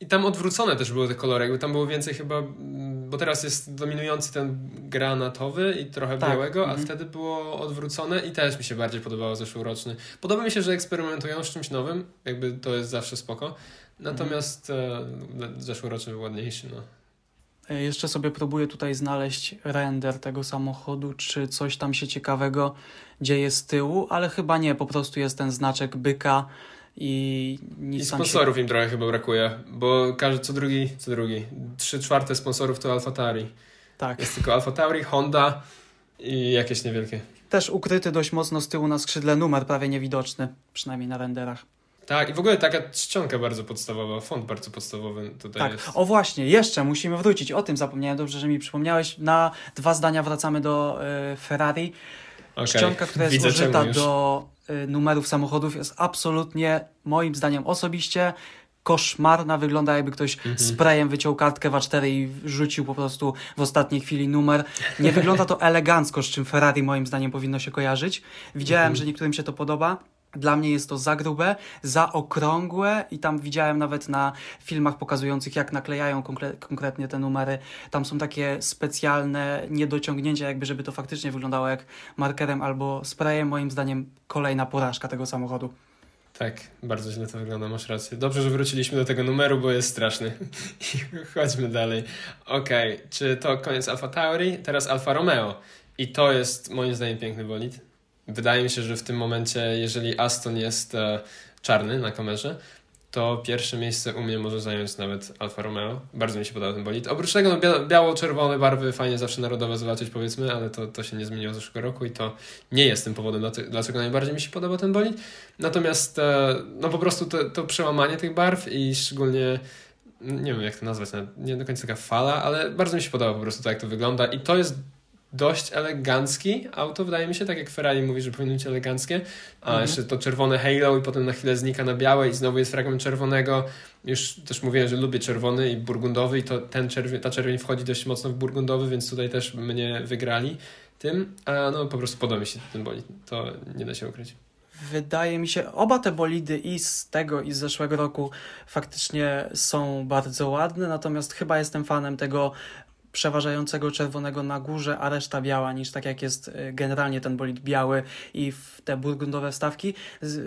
I tam odwrócone też były te kolory, jakby tam było więcej chyba, mm, bo teraz jest dominujący ten granatowy i trochę tak. białego, a mhm. wtedy było odwrócone i też mi się bardziej podobało zeszłoroczny. Podoba mi się, że eksperymentują z czymś nowym, jakby to jest zawsze spoko. Natomiast e, zeszłoroczny był ładniejszy, no. E, jeszcze sobie próbuję tutaj znaleźć render tego samochodu, czy coś tam się ciekawego dzieje z tyłu, ale chyba nie, po prostu jest ten znaczek byka i nic I sponsorów się... im trochę chyba brakuje, bo każdy co drugi, co drugi, trzy czwarte sponsorów to Alfa Tauri. Tak. Jest tylko Alfa Tauri, Honda i jakieś niewielkie. Też ukryty dość mocno z tyłu na skrzydle numer, prawie niewidoczny, przynajmniej na renderach. Tak, i w ogóle taka czcionka bardzo podstawowa, font bardzo podstawowy tutaj tak. jest. O właśnie, jeszcze musimy wrócić, o tym zapomniałem, dobrze, że mi przypomniałeś. Na dwa zdania wracamy do y, Ferrari. Okay. Czcionka, która jest Widzę użyta do numerów samochodów jest absolutnie, moim zdaniem osobiście, koszmarna. Wygląda jakby ktoś mhm. sprayem wyciął kartkę w A4 i rzucił po prostu w ostatniej chwili numer. Nie wygląda to elegancko, z czym Ferrari moim zdaniem powinno się kojarzyć. Widziałem, mhm. że niektórym się to podoba. Dla mnie jest to za grube, za okrągłe i tam widziałem nawet na filmach pokazujących, jak naklejają konkre konkretnie te numery. Tam są takie specjalne niedociągnięcia, jakby żeby to faktycznie wyglądało jak markerem albo sprayem. Moim zdaniem kolejna porażka tego samochodu. Tak, bardzo źle to wygląda, masz rację. Dobrze, że wróciliśmy do tego numeru, bo jest straszny. Chodźmy dalej. Okej, okay. czy to koniec Alfa Tauri? Teraz Alfa Romeo. I to jest moim zdaniem piękny bolid. Wydaje mi się, że w tym momencie, jeżeli Aston jest e, czarny na kamerze, to pierwsze miejsce u mnie może zająć nawet Alfa Romeo. Bardzo mi się podoba ten bolid. Oprócz tego no, biało-czerwone barwy fajnie zawsze narodowe zobaczyć powiedzmy, ale to, to się nie zmieniło z zeszłego roku i to nie jest tym powodem, dlaczego najbardziej mi się podoba ten bolid. Natomiast e, no po prostu to, to przełamanie tych barw i szczególnie nie wiem jak to nazwać, nie do końca taka fala, ale bardzo mi się podoba po prostu to jak to wygląda i to jest dość elegancki auto, wydaje mi się, tak jak Ferrari mówi, że powinno być eleganckie, a mhm. jeszcze to czerwone halo i potem na chwilę znika na białe i znowu jest fragment czerwonego. Już też mówiłem, że lubię czerwony i burgundowy i to ten czerwień, ta czerwień wchodzi dość mocno w burgundowy, więc tutaj też mnie wygrali tym, a no po prostu podoba mi się ten bolid, to nie da się ukryć. Wydaje mi się, oba te bolidy i z tego i z zeszłego roku faktycznie są bardzo ładne, natomiast chyba jestem fanem tego przeważającego czerwonego na górze, a reszta biała, niż tak jak jest y, generalnie ten bolid biały i w te burgundowe wstawki.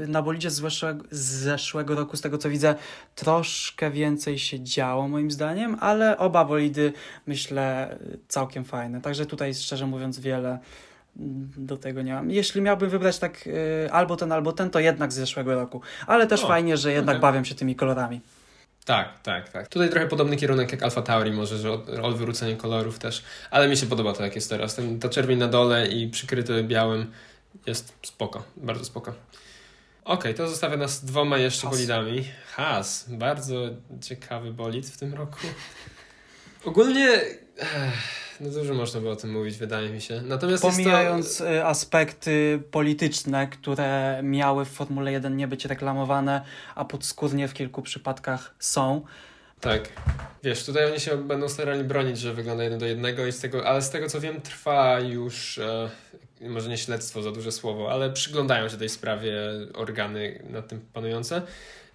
Na bolidzie z zeszłego, z zeszłego roku, z tego co widzę, troszkę więcej się działo moim zdaniem, ale oba bolidy myślę całkiem fajne. Także tutaj szczerze mówiąc wiele do tego nie mam. Jeśli miałbym wybrać tak y, albo ten, albo ten, to jednak z zeszłego roku. Ale też o, fajnie, że jednak okay. bawią się tymi kolorami. Tak, tak, tak. Tutaj trochę podobny kierunek jak Alpha Tauri może, że odwrócenie kolorów też, ale mi się podoba to jak jest teraz. Ten, ta czerwień na dole i przykryty białym jest spoko, bardzo spoko. Okej, okay, to zostawia nas dwoma jeszcze Has. bolidami. Has, bardzo ciekawy bolid w tym roku. Ogólnie... No dużo można było o tym mówić, wydaje mi się. Natomiast Pomijając to... Y, aspekty polityczne, które miały w Formule 1 nie być reklamowane, a podskórnie w kilku przypadkach są. Tak. Wiesz, tutaj oni się będą starali bronić, że wygląda jeden do jednego, i z tego, ale z tego co wiem, trwa już, e, może nie śledztwo, za duże słowo, ale przyglądają się tej sprawie organy nad tym panujące.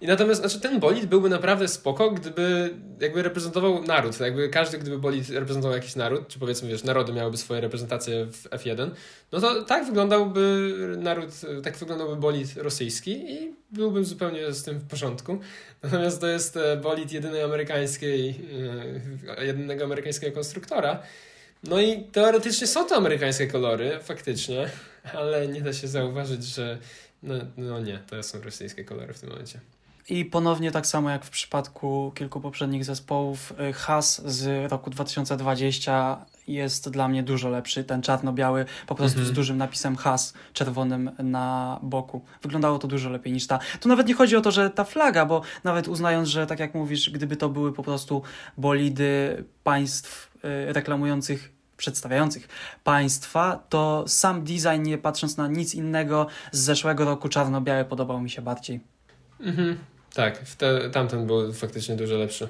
I natomiast, znaczy ten bolid byłby naprawdę spoko, gdyby jakby reprezentował naród, jakby każdy, gdyby bolid reprezentował jakiś naród, czy powiedzmy, wiesz, narody miałyby swoje reprezentacje w F1, no to tak wyglądałby naród, tak wyglądałby bolid rosyjski i byłbym zupełnie z tym w porządku. Natomiast to jest e, bolid jedynej amerykańskiej, e, jedynego amerykańskiego konstruktora, no i teoretycznie są to amerykańskie kolory, faktycznie, ale nie da się zauważyć, że no, no nie, to są rosyjskie kolory w tym momencie. I ponownie tak samo jak w przypadku kilku poprzednich zespołów, y, Has z roku 2020 jest dla mnie dużo lepszy. Ten czarno-biały, po prostu mm -hmm. z dużym napisem Has czerwonym na boku. Wyglądało to dużo lepiej niż ta. Tu nawet nie chodzi o to, że ta flaga, bo nawet uznając, że tak jak mówisz, gdyby to były po prostu bolidy państw y, reklamujących przedstawiających państwa, to sam design, nie patrząc na nic innego z zeszłego roku, czarno-biały podobał mi się bardziej. Mhm. Tak, te, tamten był faktycznie dużo lepszy.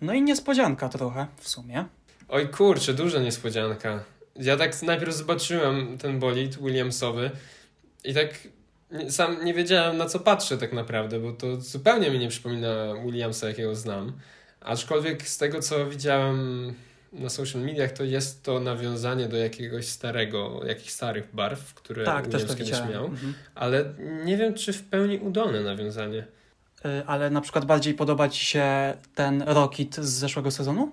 No i niespodzianka trochę w sumie. Oj kurczę, duża niespodzianka. Ja tak najpierw zobaczyłem ten bolid Williamsowy i tak sam nie wiedziałem na co patrzę tak naprawdę, bo to zupełnie mi nie przypomina Williamsa, jakiego znam. Aczkolwiek z tego co widziałem na social mediach, to jest to nawiązanie do jakiegoś starego, jakichś starych barw, które tak, Williams kiedyś miał, mhm. ale nie wiem, czy w pełni udolne nawiązanie. Y, ale na przykład bardziej podoba Ci się ten Rocket z zeszłego sezonu?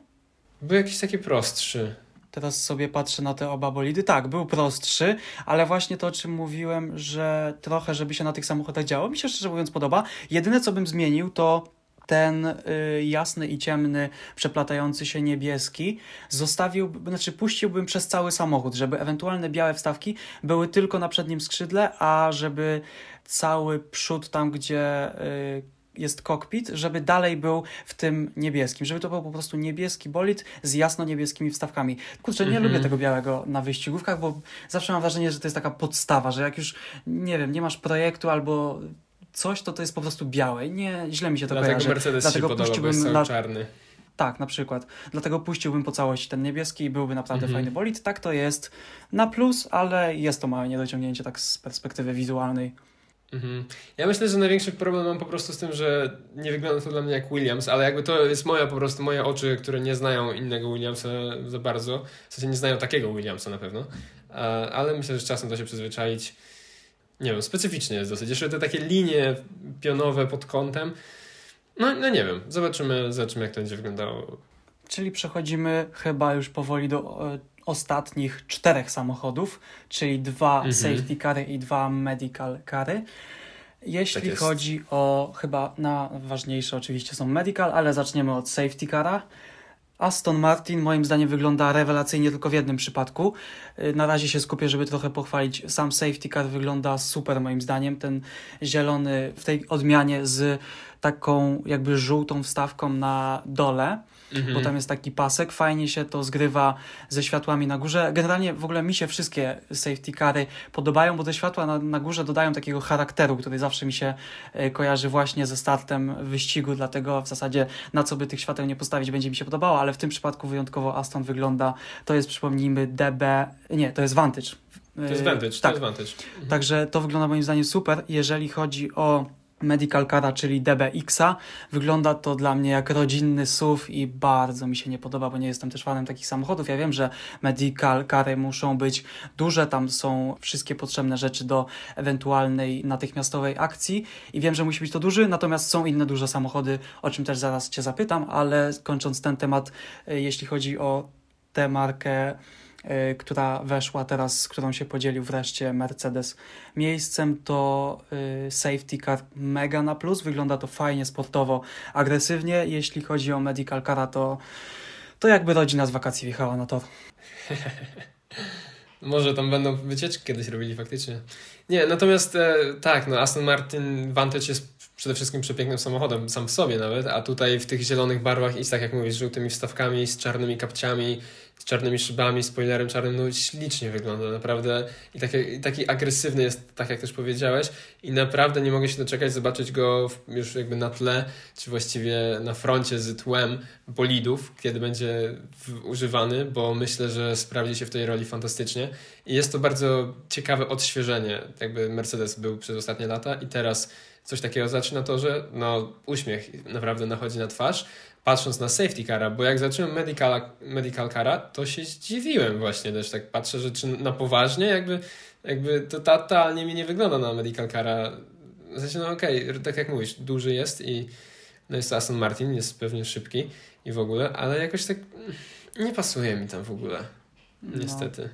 Był jakiś taki prostszy. Teraz sobie patrzę na te oba bolidy. Tak, był prostszy, ale właśnie to, o czym mówiłem, że trochę, żeby się na tych samochodach działo, mi się szczerze mówiąc podoba. Jedyne, co bym zmienił, to ten y, jasny i ciemny, przeplatający się niebieski zostawił, znaczy puściłbym przez cały samochód, żeby ewentualne białe wstawki były tylko na przednim skrzydle, a żeby cały przód tam, gdzie y, jest kokpit, żeby dalej był w tym niebieskim, żeby to był po prostu niebieski bolid z jasno niebieskimi wstawkami. Kurczę, nie mm -hmm. lubię tego białego na wyścigówkach, bo zawsze mam wrażenie, że to jest taka podstawa, że jak już, nie wiem, nie masz projektu albo coś, to to jest po prostu białe. Nie, źle mi się to Dlatego kojarzy. Mercedes Dlatego się puściłbym na... czarny. Tak, na przykład. Dlatego puściłbym po całości ten niebieski i byłby naprawdę mhm. fajny bolid. Tak to jest na plus, ale jest to małe niedociągnięcie tak z perspektywy wizualnej. Mhm. Ja myślę, że największy problem mam po prostu z tym, że nie wygląda to dla mnie jak Williams, ale jakby to jest moja po prostu, moje oczy, które nie znają innego Williamsa za bardzo, w sensie nie znają takiego Williamsa na pewno, ale myślę, że czasem da się przyzwyczaić nie wiem, specyficznie jest dosyć. Jeszcze te takie linie pionowe pod kątem. No, no nie wiem, zobaczymy, zobaczymy jak to będzie wyglądało. Czyli przechodzimy chyba już powoli do e, ostatnich czterech samochodów, czyli dwa mhm. safety cary i dwa medical cary. Jeśli tak chodzi o chyba na ważniejsze oczywiście są medical, ale zaczniemy od safety cara. Aston Martin moim zdaniem wygląda rewelacyjnie tylko w jednym przypadku. Y, na razie się skupię, żeby trochę pochwalić. Sam safety car wygląda super moim zdaniem. Ten zielony w tej odmianie z taką jakby żółtą wstawką na dole mhm. bo tam jest taki pasek, fajnie się to zgrywa ze światłami na górze. Generalnie w ogóle mi się wszystkie safety cary podobają, bo te światła na, na górze dodają takiego charakteru, który zawsze mi się e, kojarzy właśnie ze startem wyścigu, dlatego w zasadzie na co by tych świateł nie postawić będzie mi się podobało, ale w tym przypadku wyjątkowo Aston wygląda, to jest przypomnijmy DB, nie, to jest Vantage. To jest Vantage, tak. to jest Vantage. Mhm. Także to wygląda moim zdaniem super. Jeżeli chodzi o Medical Cara, czyli DBX-a. Wygląda to dla mnie jak rodzinny SUV i bardzo mi się nie podoba, bo nie jestem też fanem takich samochodów. Ja wiem, że Medical Cary muszą być duże, tam są wszystkie potrzebne rzeczy do ewentualnej natychmiastowej akcji i wiem, że musi być to duży, natomiast są inne duże samochody, o czym też zaraz Cię zapytam, ale kończąc ten temat, e, jeśli chodzi o tę markę która weszła teraz, z którą się podzielił wreszcie Mercedes miejscem, to y, safety car mega na plus. Wygląda to fajnie, sportowo, agresywnie. Jeśli chodzi o medical car, to, to jakby rodzina z wakacji wjechała na tor. Może tam będą wycieczki kiedyś robili faktycznie. Nie, natomiast e, tak, no Aston Martin Vantage jest przede wszystkim przepięknym samochodem, sam w sobie nawet, a tutaj w tych zielonych barwach i tak jak mówisz, z żółtymi wstawkami, z czarnymi kapciami, z czarnymi szybami, spoilerem czarnym, no ślicznie wygląda, naprawdę. I taki, taki agresywny jest, tak jak też powiedziałeś i naprawdę nie mogę się doczekać zobaczyć go już jakby na tle, czy właściwie na froncie z tłem bolidów, kiedy będzie używany, bo myślę, że sprawdzi się w tej roli fantastycznie. I jest to bardzo ciekawe odświeżenie, jakby Mercedes był przez ostatnie lata i teraz coś takiego zaczyna to, że no, uśmiech naprawdę nachodzi na twarz, patrząc na safety cara, bo jak zacząłem medical, medical cara, to się zdziwiłem właśnie też, tak patrzę, że czy na poważnie jakby, jakby to totalnie mi nie wygląda na medical cara. W sensie, no okej, okay, tak jak mówisz, duży jest i no jest to Aston Martin, jest pewnie szybki i w ogóle, ale jakoś tak nie pasuje mi tam w ogóle. No. Niestety.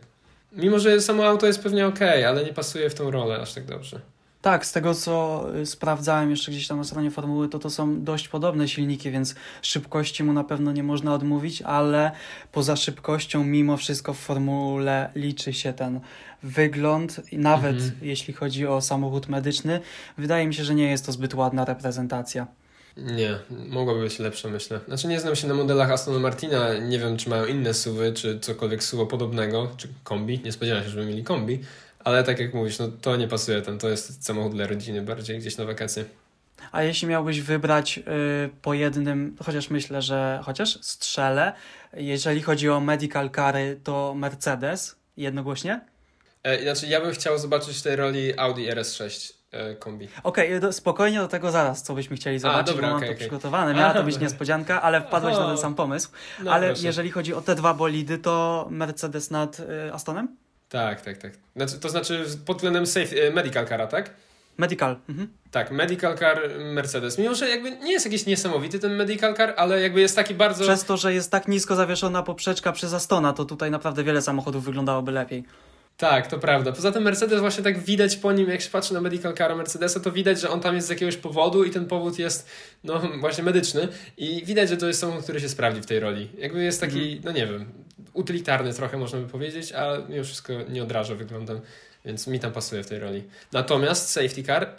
No. Mimo, że samo auto jest pewnie ok, ale nie pasuje w tą rolę aż tak dobrze. Tak, z tego co y, sprawdzałem jeszcze gdzieś tam na stronie formuły, to to są dość podobne silniki, więc szybkości mu na pewno nie można odmówić, ale poza szybkością mimo wszystko w formule liczy się ten wygląd i nawet mhm. jeśli chodzi o samochód medyczny, wydaje mi się, że nie jest to zbyt ładna reprezentacja. Nie, mogłoby być lepsze, myślę. Znaczy nie znam się na modelach Aston Martina, nie wiem czy mają inne suwy, czy cokolwiek suwo podobnego, czy kombi, nie spodziewałem się, żeby mieli kombi, ale tak jak mówisz, no to nie pasuje tam, to jest samochód dla rodziny bardziej gdzieś na wakacje. A jeśli miałbyś wybrać y, po jednym, chociaż myślę, że chociaż strzelę, jeżeli chodzi o medical cary, to Mercedes jednogłośnie? E, znaczy, ja bym chciał zobaczyć w tej roli Audi RS6 e, kombi. Okej, okay, spokojnie do tego zaraz, co byśmy chcieli zobaczyć, A, dobra, bo mam okay, to okay. przygotowane. Miała to być niespodzianka, ale wpadłeś na ten sam pomysł. No, ale proszę. jeżeli chodzi o te dwa bolidy, to Mercedes nad y, Astonem? Tak, tak, tak. Znaczy, to znaczy pod względem safe, e, medical cara, tak? Medical. Mhm. Tak, medical car Mercedes. Mimo, że jakby nie jest jakiś niesamowity ten medical car, ale jakby jest taki bardzo... Przez to, że jest tak nisko zawieszona poprzeczka przez Astona, to tutaj naprawdę wiele samochodów wyglądałoby lepiej. Tak, to prawda. Poza tym Mercedes właśnie tak widać po nim, jak się patrzy na medical car Mercedesa, to widać, że on tam jest z jakiegoś powodu i ten powód jest no właśnie medyczny i widać, że to jest samochód, który się sprawdzi w tej roli. Jakby jest taki, mm. no nie wiem, utylitarny trochę można by powiedzieć, a mimo wszystko nie odraża wyglądem, więc mi tam pasuje w tej roli. Natomiast safety car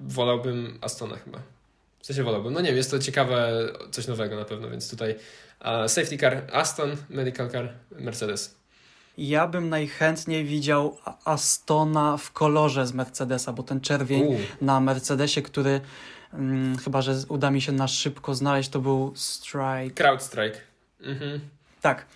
wolałbym Astona chyba. W sensie wolałbym. No nie wiem, jest to ciekawe, coś nowego na pewno, więc tutaj uh, safety car Aston, medical car Mercedes. Ja bym najchętniej widział Astona w kolorze z Mercedesa, bo ten czerwień U. na Mercedesie, który hmm, chyba, że uda mi się na szybko znaleźć, to był Strike. Crowd Strike. Mhm. Tak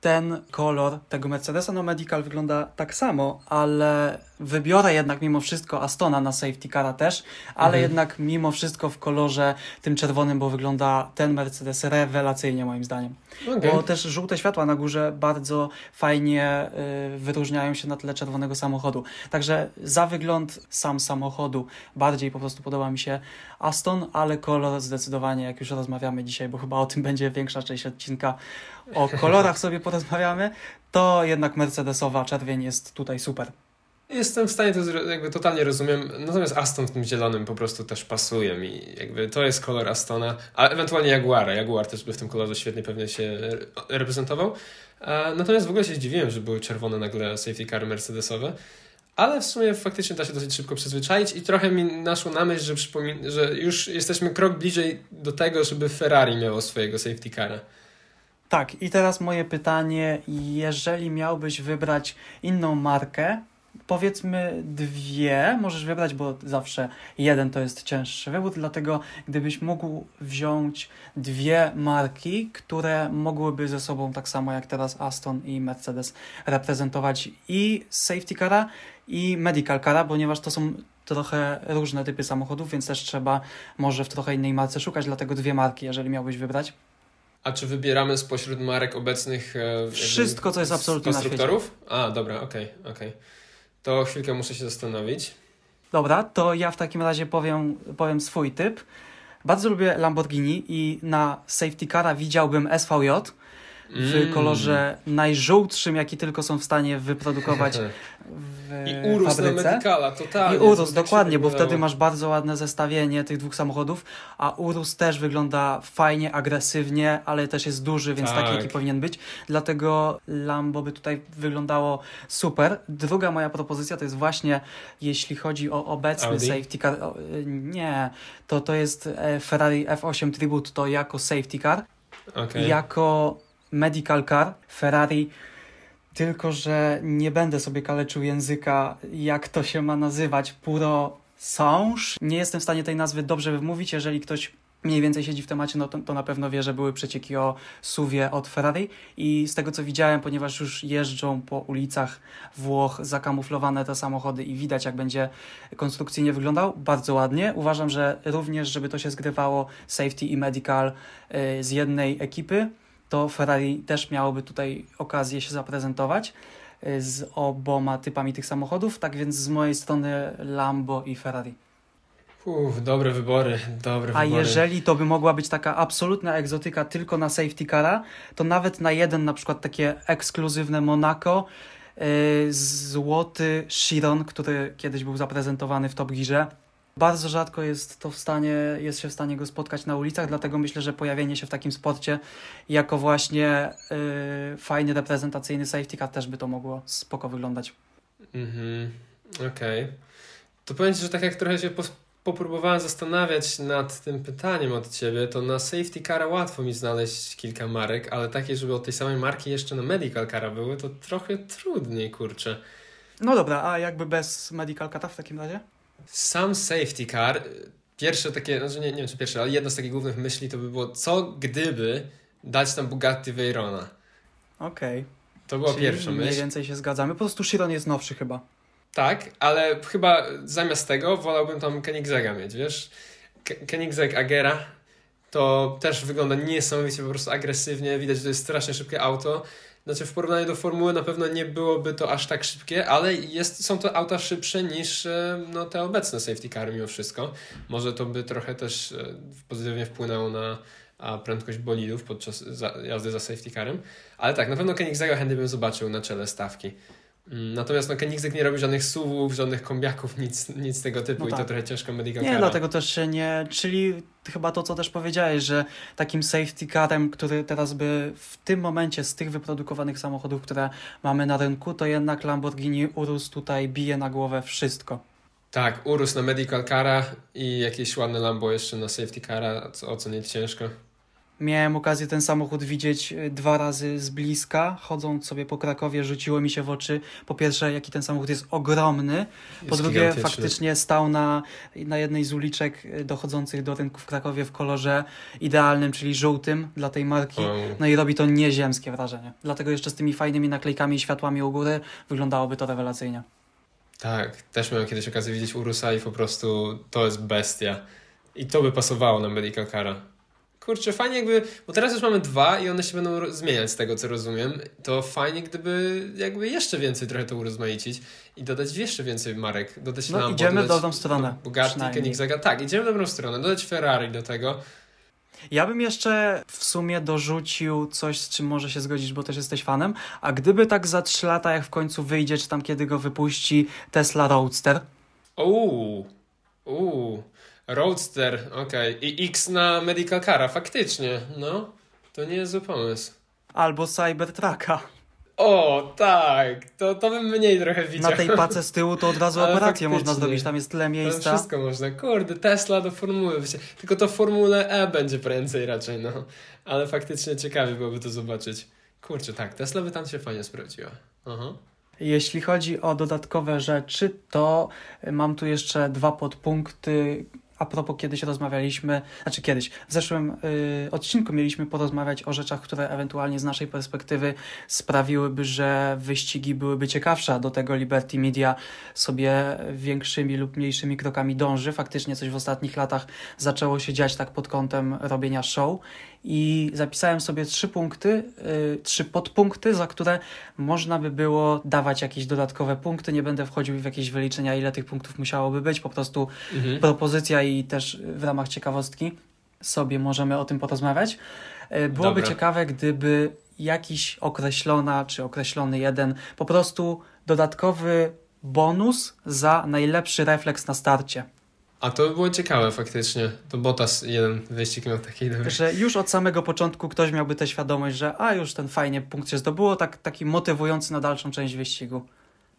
ten kolor tego Mercedesa no Medical wygląda tak samo, ale wybiorę jednak mimo wszystko Astona na safety cara też, ale mhm. jednak mimo wszystko w kolorze tym czerwonym, bo wygląda ten Mercedes rewelacyjnie moim zdaniem. Okay. Bo też żółte światła na górze bardzo fajnie y, wyróżniają się na tle czerwonego samochodu. Także za wygląd sam samochodu bardziej po prostu podoba mi się Aston, ale kolor zdecydowanie, jak już rozmawiamy dzisiaj, bo chyba o tym będzie większa część odcinka, o kolorach sobie porozmawiamy, to jednak Mercedesowa czerwień jest tutaj super. Jestem w stanie to jakby totalnie rozumiem, natomiast Aston w tym zielonym po prostu też pasuje mi. Jakby to jest kolor Astona, a ewentualnie Jaguara. Jaguar też by w tym kolorze świetnie pewnie się reprezentował. Natomiast w ogóle się zdziwiłem, że były czerwone nagle safety car mercedesowe. Ale w sumie faktycznie da się dosyć szybko przyzwyczaić i trochę mi naszło na myśl, że, że już jesteśmy krok bliżej do tego, żeby Ferrari miało swojego safety cara. Tak, i teraz moje pytanie, jeżeli miałbyś wybrać inną markę, powiedzmy dwie możesz wybrać, bo zawsze jeden to jest cięższy wybór, dlatego gdybyś mógł wziąć dwie marki, które mogłyby ze sobą tak samo jak teraz Aston i Mercedes reprezentować i safety cara i medical cara, ponieważ to są trochę różne typy samochodów, więc też trzeba może w trochę innej marce szukać, dlatego dwie marki, jeżeli miałbyś wybrać. A czy wybieramy spośród marek obecnych e, wszystko, co jest absolutnie konstruktorów? A, dobra, okej, okay, okej. Okay. To chwilkę muszę się zastanowić. Dobra, to ja w takim razie powiem, powiem swój typ. Bardzo lubię Lamborghini i na safety cara widziałbym SVJ, w Mm. kolorze najżółtszym, jaki tylko są w stanie wyprodukować w I urus na fabryce. Medicala, totalnie. I Urus, tak dokładnie, bo wtedy masz bardzo ładne zestawienie tych dwóch samochodów, a Urus też wygląda fajnie, agresywnie, ale też jest duży, więc taki, Tak. jaki powinien być. Dlatego Lambo by tutaj wyglądało super. Druga moja propozycja to jest właśnie, jeśli chodzi o obecny Audi? safety car, o, y, nie, to to jest e, Ferrari F8 Tribute, to jako safety car, Okej. jako medical car Ferrari tylko, że nie będę sobie kaleczył języka, jak to się ma nazywać. Puro Sange. Nie jestem w stanie tej nazwy dobrze wymówić. Jeżeli ktoś mniej więcej siedzi w temacie, no to, to na pewno wie, że były przecieki o suwie od Ferrari. I z tego co widziałem, ponieważ już jeżdżą po ulicach Włoch zakamuflowane te samochody i widać, jak będzie konstrukcyjnie wyglądał, bardzo ładnie. Uważam, że również, żeby to się zgrywało safety i medical y, z jednej ekipy, to Ferrari też miałoby tutaj okazję się zaprezentować y, z oboma typami tych samochodów. Tak więc z mojej strony Lambo i Ferrari. Uff, dobre wybory, dobre A wybory. jeżeli to by mogła być taka absolutna egzotyka tylko na safety cara, to nawet na jeden na przykład takie ekskluzywne Monaco, yy, złoty Chiron, który kiedyś był zaprezentowany w Top Gearze. Bardzo rzadko jest to w stanie, jest się w stanie go spotkać na ulicach, dlatego myślę, że pojawienie się w takim sporcie jako właśnie yy, fajny reprezentacyjny safety car też by to mogło spoko wyglądać. Mhm, okej. To powiem Ci, że tak jak trochę się popróbowałem zastanawiać nad tym pytaniem od Ciebie, to na safety cara łatwo mi znaleźć kilka marek, ale takie, żeby od tej samej marki jeszcze na medical cara były, to trochę trudniej, kurczę. No dobra, a jakby bez medical cata w takim razie? Sam safety car, y, pierwsze takie, znaczy nie, nie wiem czy pierwsze, ale jedno z takich głównych myśli to by było, co gdyby dać tam Bugatti Veyrona. Okej. To była Czyli pierwsza Mniej myśl. więcej się zgadzamy. Po prostu Chiron jest nowszy chyba. Tak, ale chyba zamiast tego wolałbym tam Koenigsegga mieć, wiesz? Koenigsegg Agera to też wygląda niesamowicie po prostu agresywnie, widać, że to jest strasznie szybkie auto. Znaczy w porównaniu do Formuły na pewno nie byłoby to aż tak szybkie, ale jest, są to auta szybsze niż e, no, te obecne safety cary mimo wszystko. Może to by trochę też e, pozytywnie wpłynęło na prędkość bolidów podczas za, jazdy za safety carem. Ale tak, na pewno Koenigsegga chętnie bym zobaczył na czele stawki. Mm, Natomiast no, Koenigsegg nie robi żadnych suwów, żadnych kombiaków, nic, nic tego typu No i to tak. trochę ciężko medical Nie, dlatego też się nie. Czyli chyba to, co też powiedziałeś, że takim safety carem, który teraz by w tym momencie z tych wyprodukowanych samochodów, które mamy na rynku, to jednak Lamborghini Urus tutaj bije na głowę wszystko. Tak, Urus na medical cara i jakieś ładne Lambo jeszcze na safety cara, co ocenić ciężko. Miałem okazję ten samochód widzieć y, dwa razy z bliska, chodząc sobie po Krakowie, rzuciło mi się w oczy. Po pierwsze, jaki ten samochód jest ogromny. Po Jest drugie, gigantyczny. faktycznie stał na, na jednej z uliczek y, dochodzących do rynku w Krakowie w kolorze idealnym, czyli żółtym dla tej marki. No i robi to nieziemskie wrażenie. Dlatego jeszcze z tymi fajnymi naklejkami i światłami u góry wyglądałoby to rewelacyjnie. tak, też miałem kiedyś okazję widzieć Urusa i po prostu to jest bestia. I to by pasowało na medical cara. Kurczę, fajnie jakby, bo teraz już mamy dwa i one się będą zmieniać z tego co rozumiem, to fajnie gdyby jakby jeszcze więcej trochę to urozmaicić i dodać jeszcze więcej marek, dodać No, Lambo, idziemy w dodać dobrą stronę, Bugatti. Koenigsegga, tak, idziemy w dobrą stronę, dodać Ferrari do tego, Ja bym jeszcze w sumie dorzucił coś, z czym może się zgodzić, bo też jesteś fanem. A gdyby tak za 3 lata, jak w końcu wyjdzie, czy tam kiedy go wypuści Tesla Roadster, Uuu, uuu, Roadster, okej. I X na Medical Cara, faktycznie, no. To nie jest zły pomysł. albo Cybertrucka. O, tak, to, to bym mniej trochę widział. Na tej pace z tyłu to od razu Ale operację można zrobić, tam jest tyle Tam miejsca. wszystko można. Kurde, Tesla do formuły. Tylko to Formule E będzie prędzej raczej, no. Ale faktycznie ciekawie byłoby to zobaczyć. Kurczę, tak, Tesla by tam się fajnie sprawdziła. Aha. Jeśli chodzi o dodatkowe rzeczy, to mam tu jeszcze dwa podpunkty. A propos, kiedyś rozmawialiśmy, znaczy kiedyś, w zeszłym y, odcinku mieliśmy porozmawiać o rzeczach, które ewentualnie z naszej perspektywy sprawiłyby, że wyścigi byłyby ciekawsze. Do tego Liberty Media sobie większymi lub mniejszymi krokami dąży. Faktycznie coś w ostatnich latach zaczęło się dziać tak pod kątem robienia show. I zapisałem sobie trzy punkty, y, trzy podpunkty, za które można by było dawać jakieś dodatkowe punkty. Nie będę wchodził w jakieś wyliczenia, ile tych punktów musiałoby być. Po prostu Mhm. propozycja i też w ramach ciekawostki sobie możemy o tym porozmawiać. E, Byłoby Dobra. ciekawe, gdyby jakiś określona czy określony jeden, po prostu dodatkowy bonus za najlepszy refleks na starcie. A to by było ciekawe faktycznie. To Bottas jeden wyścig miał taki dobry. Że już od samego początku ktoś miałby tę świadomość, że a już ten fajnie punkt się zdobyło, tak, taki motywujący na dalszą część wyścigu.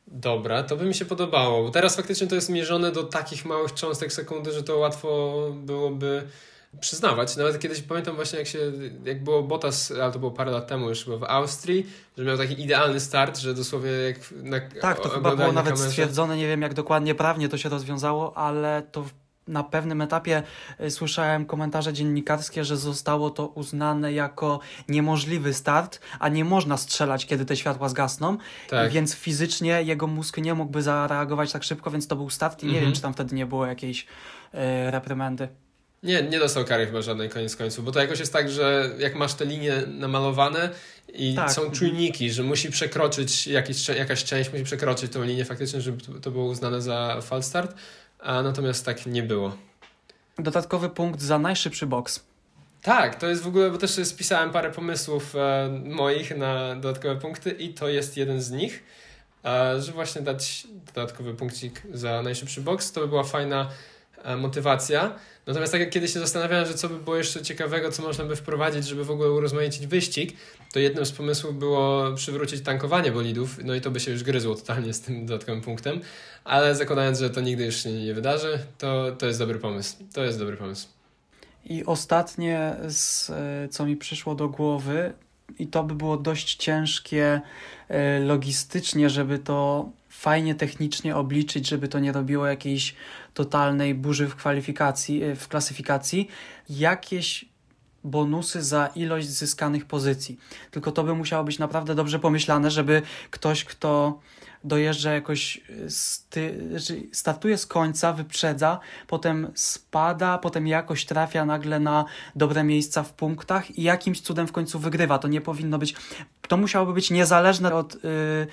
Dobra, to by mi się podobało. Bo teraz faktycznie to jest mierzone do takich małych cząstek sekundy, że to łatwo byłoby przyznawać. Nawet kiedyś pamiętam właśnie jak się, jak było Bottas, ale to było parę lat temu już w Austrii, że miał taki idealny start, że dosłownie jak na Tak, to chyba było nawet kamerze. stwierdzone, nie wiem jak dokładnie prawnie to się rozwiązało, ale to na pewnym etapie y, słyszałem komentarze dziennikarskie, że zostało to uznane jako niemożliwy start, a nie można strzelać, kiedy te światła zgasną, tak. więc fizycznie jego mózg nie mógłby zareagować tak szybko, więc to był start i nie mhm. wiem, czy tam wtedy nie było jakiejś y, reprymendy. Nie, nie dostał kary chyba żadnej koniec końców, bo to jakoś jest tak, że jak masz te linie namalowane i tak. są czujniki, że musi przekroczyć jakiś, jakaś część, musi przekroczyć tą linię faktycznie, żeby to było uznane za falstart, a natomiast tak nie było. Dodatkowy punkt za najszybszy boks. Tak, to jest w ogóle, bo też spisałem parę pomysłów e, moich na dodatkowe punkty i to jest jeden z nich, e, że właśnie dać dodatkowy punkcik za najszybszy boks, to by była fajna motywacja. Natomiast tak jak kiedyś się zastanawiałem, że co by było jeszcze ciekawego, co można by wprowadzić, żeby w ogóle urozmaicić wyścig, to jednym z pomysłów było przywrócić tankowanie bolidów, no i to by się już gryzło totalnie z tym dodatkowym punktem, ale zakładając, że to nigdy już się nie wydarzy, to, to jest dobry pomysł. To jest dobry pomysł. I ostatnie, z, co mi przyszło do głowy, i to by było dość ciężkie e, logistycznie, żeby to fajnie technicznie obliczyć, żeby to nie robiło jakiejś totalnej burzy w kwalifikacji, e, w klasyfikacji, jakieś bonusy za ilość zyskanych pozycji. Tylko to by musiało być naprawdę dobrze pomyślane, żeby ktoś, kto dojeżdża jakoś, sty, startuje z końca, wyprzedza, potem spada, potem jakoś trafia nagle na dobre miejsca w punktach i jakimś cudem w końcu wygrywa. To nie powinno być, to musiałoby być niezależne od. Yy,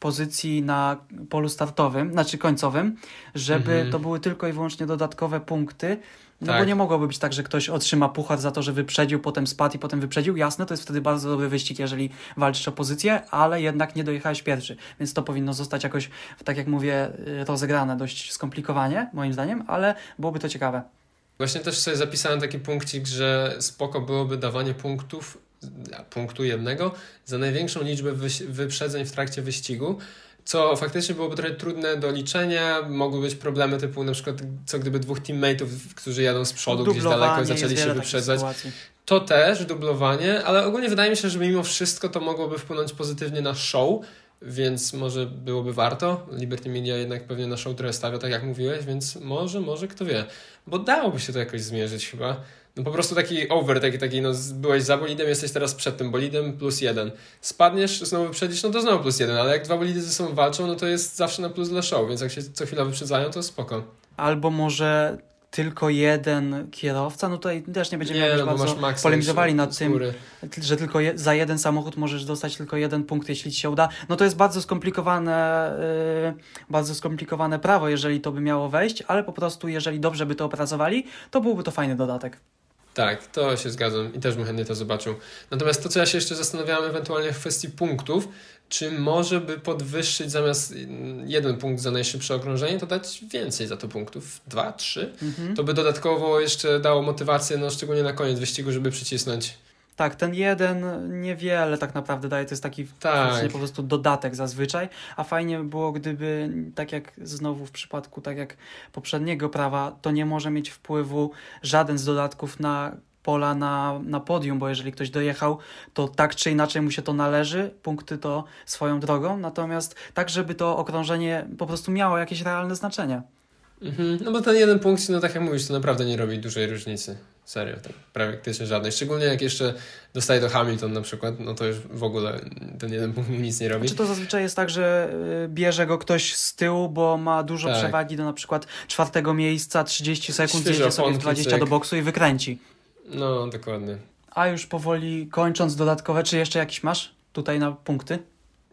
pozycji na polu startowym, znaczy końcowym, żeby mhm. to były tylko i wyłącznie dodatkowe punkty. No tak. bo nie mogłoby być tak, że ktoś otrzyma puchar za to, że wyprzedził, potem spadł i potem wyprzedził. Jasne, to jest wtedy bardzo dobry wyścig, jeżeli walczysz o pozycję, ale jednak nie dojechałeś pierwszy. Więc to powinno zostać jakoś, tak jak mówię, rozegrane dość skomplikowanie, moim zdaniem, ale byłoby to ciekawe. Właśnie też sobie zapisałem taki punkcik, że spoko byłoby dawanie punktów punktu jednego za największą liczbę wyprzedzeń w trakcie wyścigu, co faktycznie byłoby trochę trudne do liczenia. Mogły być problemy typu na przykład co gdyby dwóch teammateów, którzy jadą z przodu gdzieś daleko zaczęli się wyprzedzać. To też dublowanie, ale ogólnie wydaje mi się, że mimo wszystko to mogłoby wpłynąć pozytywnie na show, więc może byłoby warto. Liberty Media jednak pewnie na show trochę stawia, tak jak mówiłeś, więc może, może kto wie. Bo dałoby się to jakoś zmierzyć chyba. No po prostu taki over, taki, taki no byłeś za bolidem, jesteś teraz przed tym bolidem plus jeden. Spadniesz, znowu wyprzedzisz, no to znowu plus jeden, ale jak dwa bolidy ze sobą walczą, no to jest zawsze na plus dla show, więc jak się co chwila wyprzedzają, to spoko. Albo może tylko jeden kierowca, no tutaj też nie będziemy nie, no, bardzo polemizowali nad tym, że tylko je, za jeden samochód możesz dostać tylko jeden punkt, jeśli ci się uda. No to jest bardzo skomplikowane, yy, bardzo skomplikowane prawo, jeżeli to by miało wejść, ale po prostu jeżeli dobrze by to opracowali, to byłby to fajny dodatek. Tak, to się zgadzam i też bym chętnie to zobaczył. Natomiast to, co ja się jeszcze zastanawiałem ewentualnie w kwestii punktów, czy może by podwyższyć zamiast jeden punkt za najszybsze okrążenie, to dać więcej za to punktów, dwa, trzy. Mhm. To by dodatkowo jeszcze dało motywację, no szczególnie na koniec wyścigu, żeby przycisnąć tak, ten jeden niewiele tak naprawdę daje, to jest taki tak. po prostu dodatek zazwyczaj, a fajnie by było, gdyby tak jak znowu w przypadku tak jak poprzedniego prawa, to nie może mieć wpływu żaden z dodatków na pola na, na podium, bo jeżeli ktoś dojechał, to tak czy inaczej mu się to należy, punkty to swoją drogą, natomiast tak, żeby to okrążenie po prostu miało jakieś realne znaczenie. Mhm. No bo ten jeden punkt, no tak jak mówisz, to naprawdę nie robi dużej różnicy. Serio, tak praktycznie żadnej. Szczególnie jak jeszcze dostaje do Hamilton na przykład, no to już w ogóle ten jeden punkt nic nie robi. Czy to zazwyczaj jest tak, że y, bierze go ktoś z tyłu, bo ma dużo tak. przewagi do na przykład czwartego miejsca, 30 sekund, jedzie sobie w 20 cyk. do boksu i wykręci. No, dokładnie. A już powoli kończąc dodatkowe, czy jeszcze jakiś masz tutaj na punkty?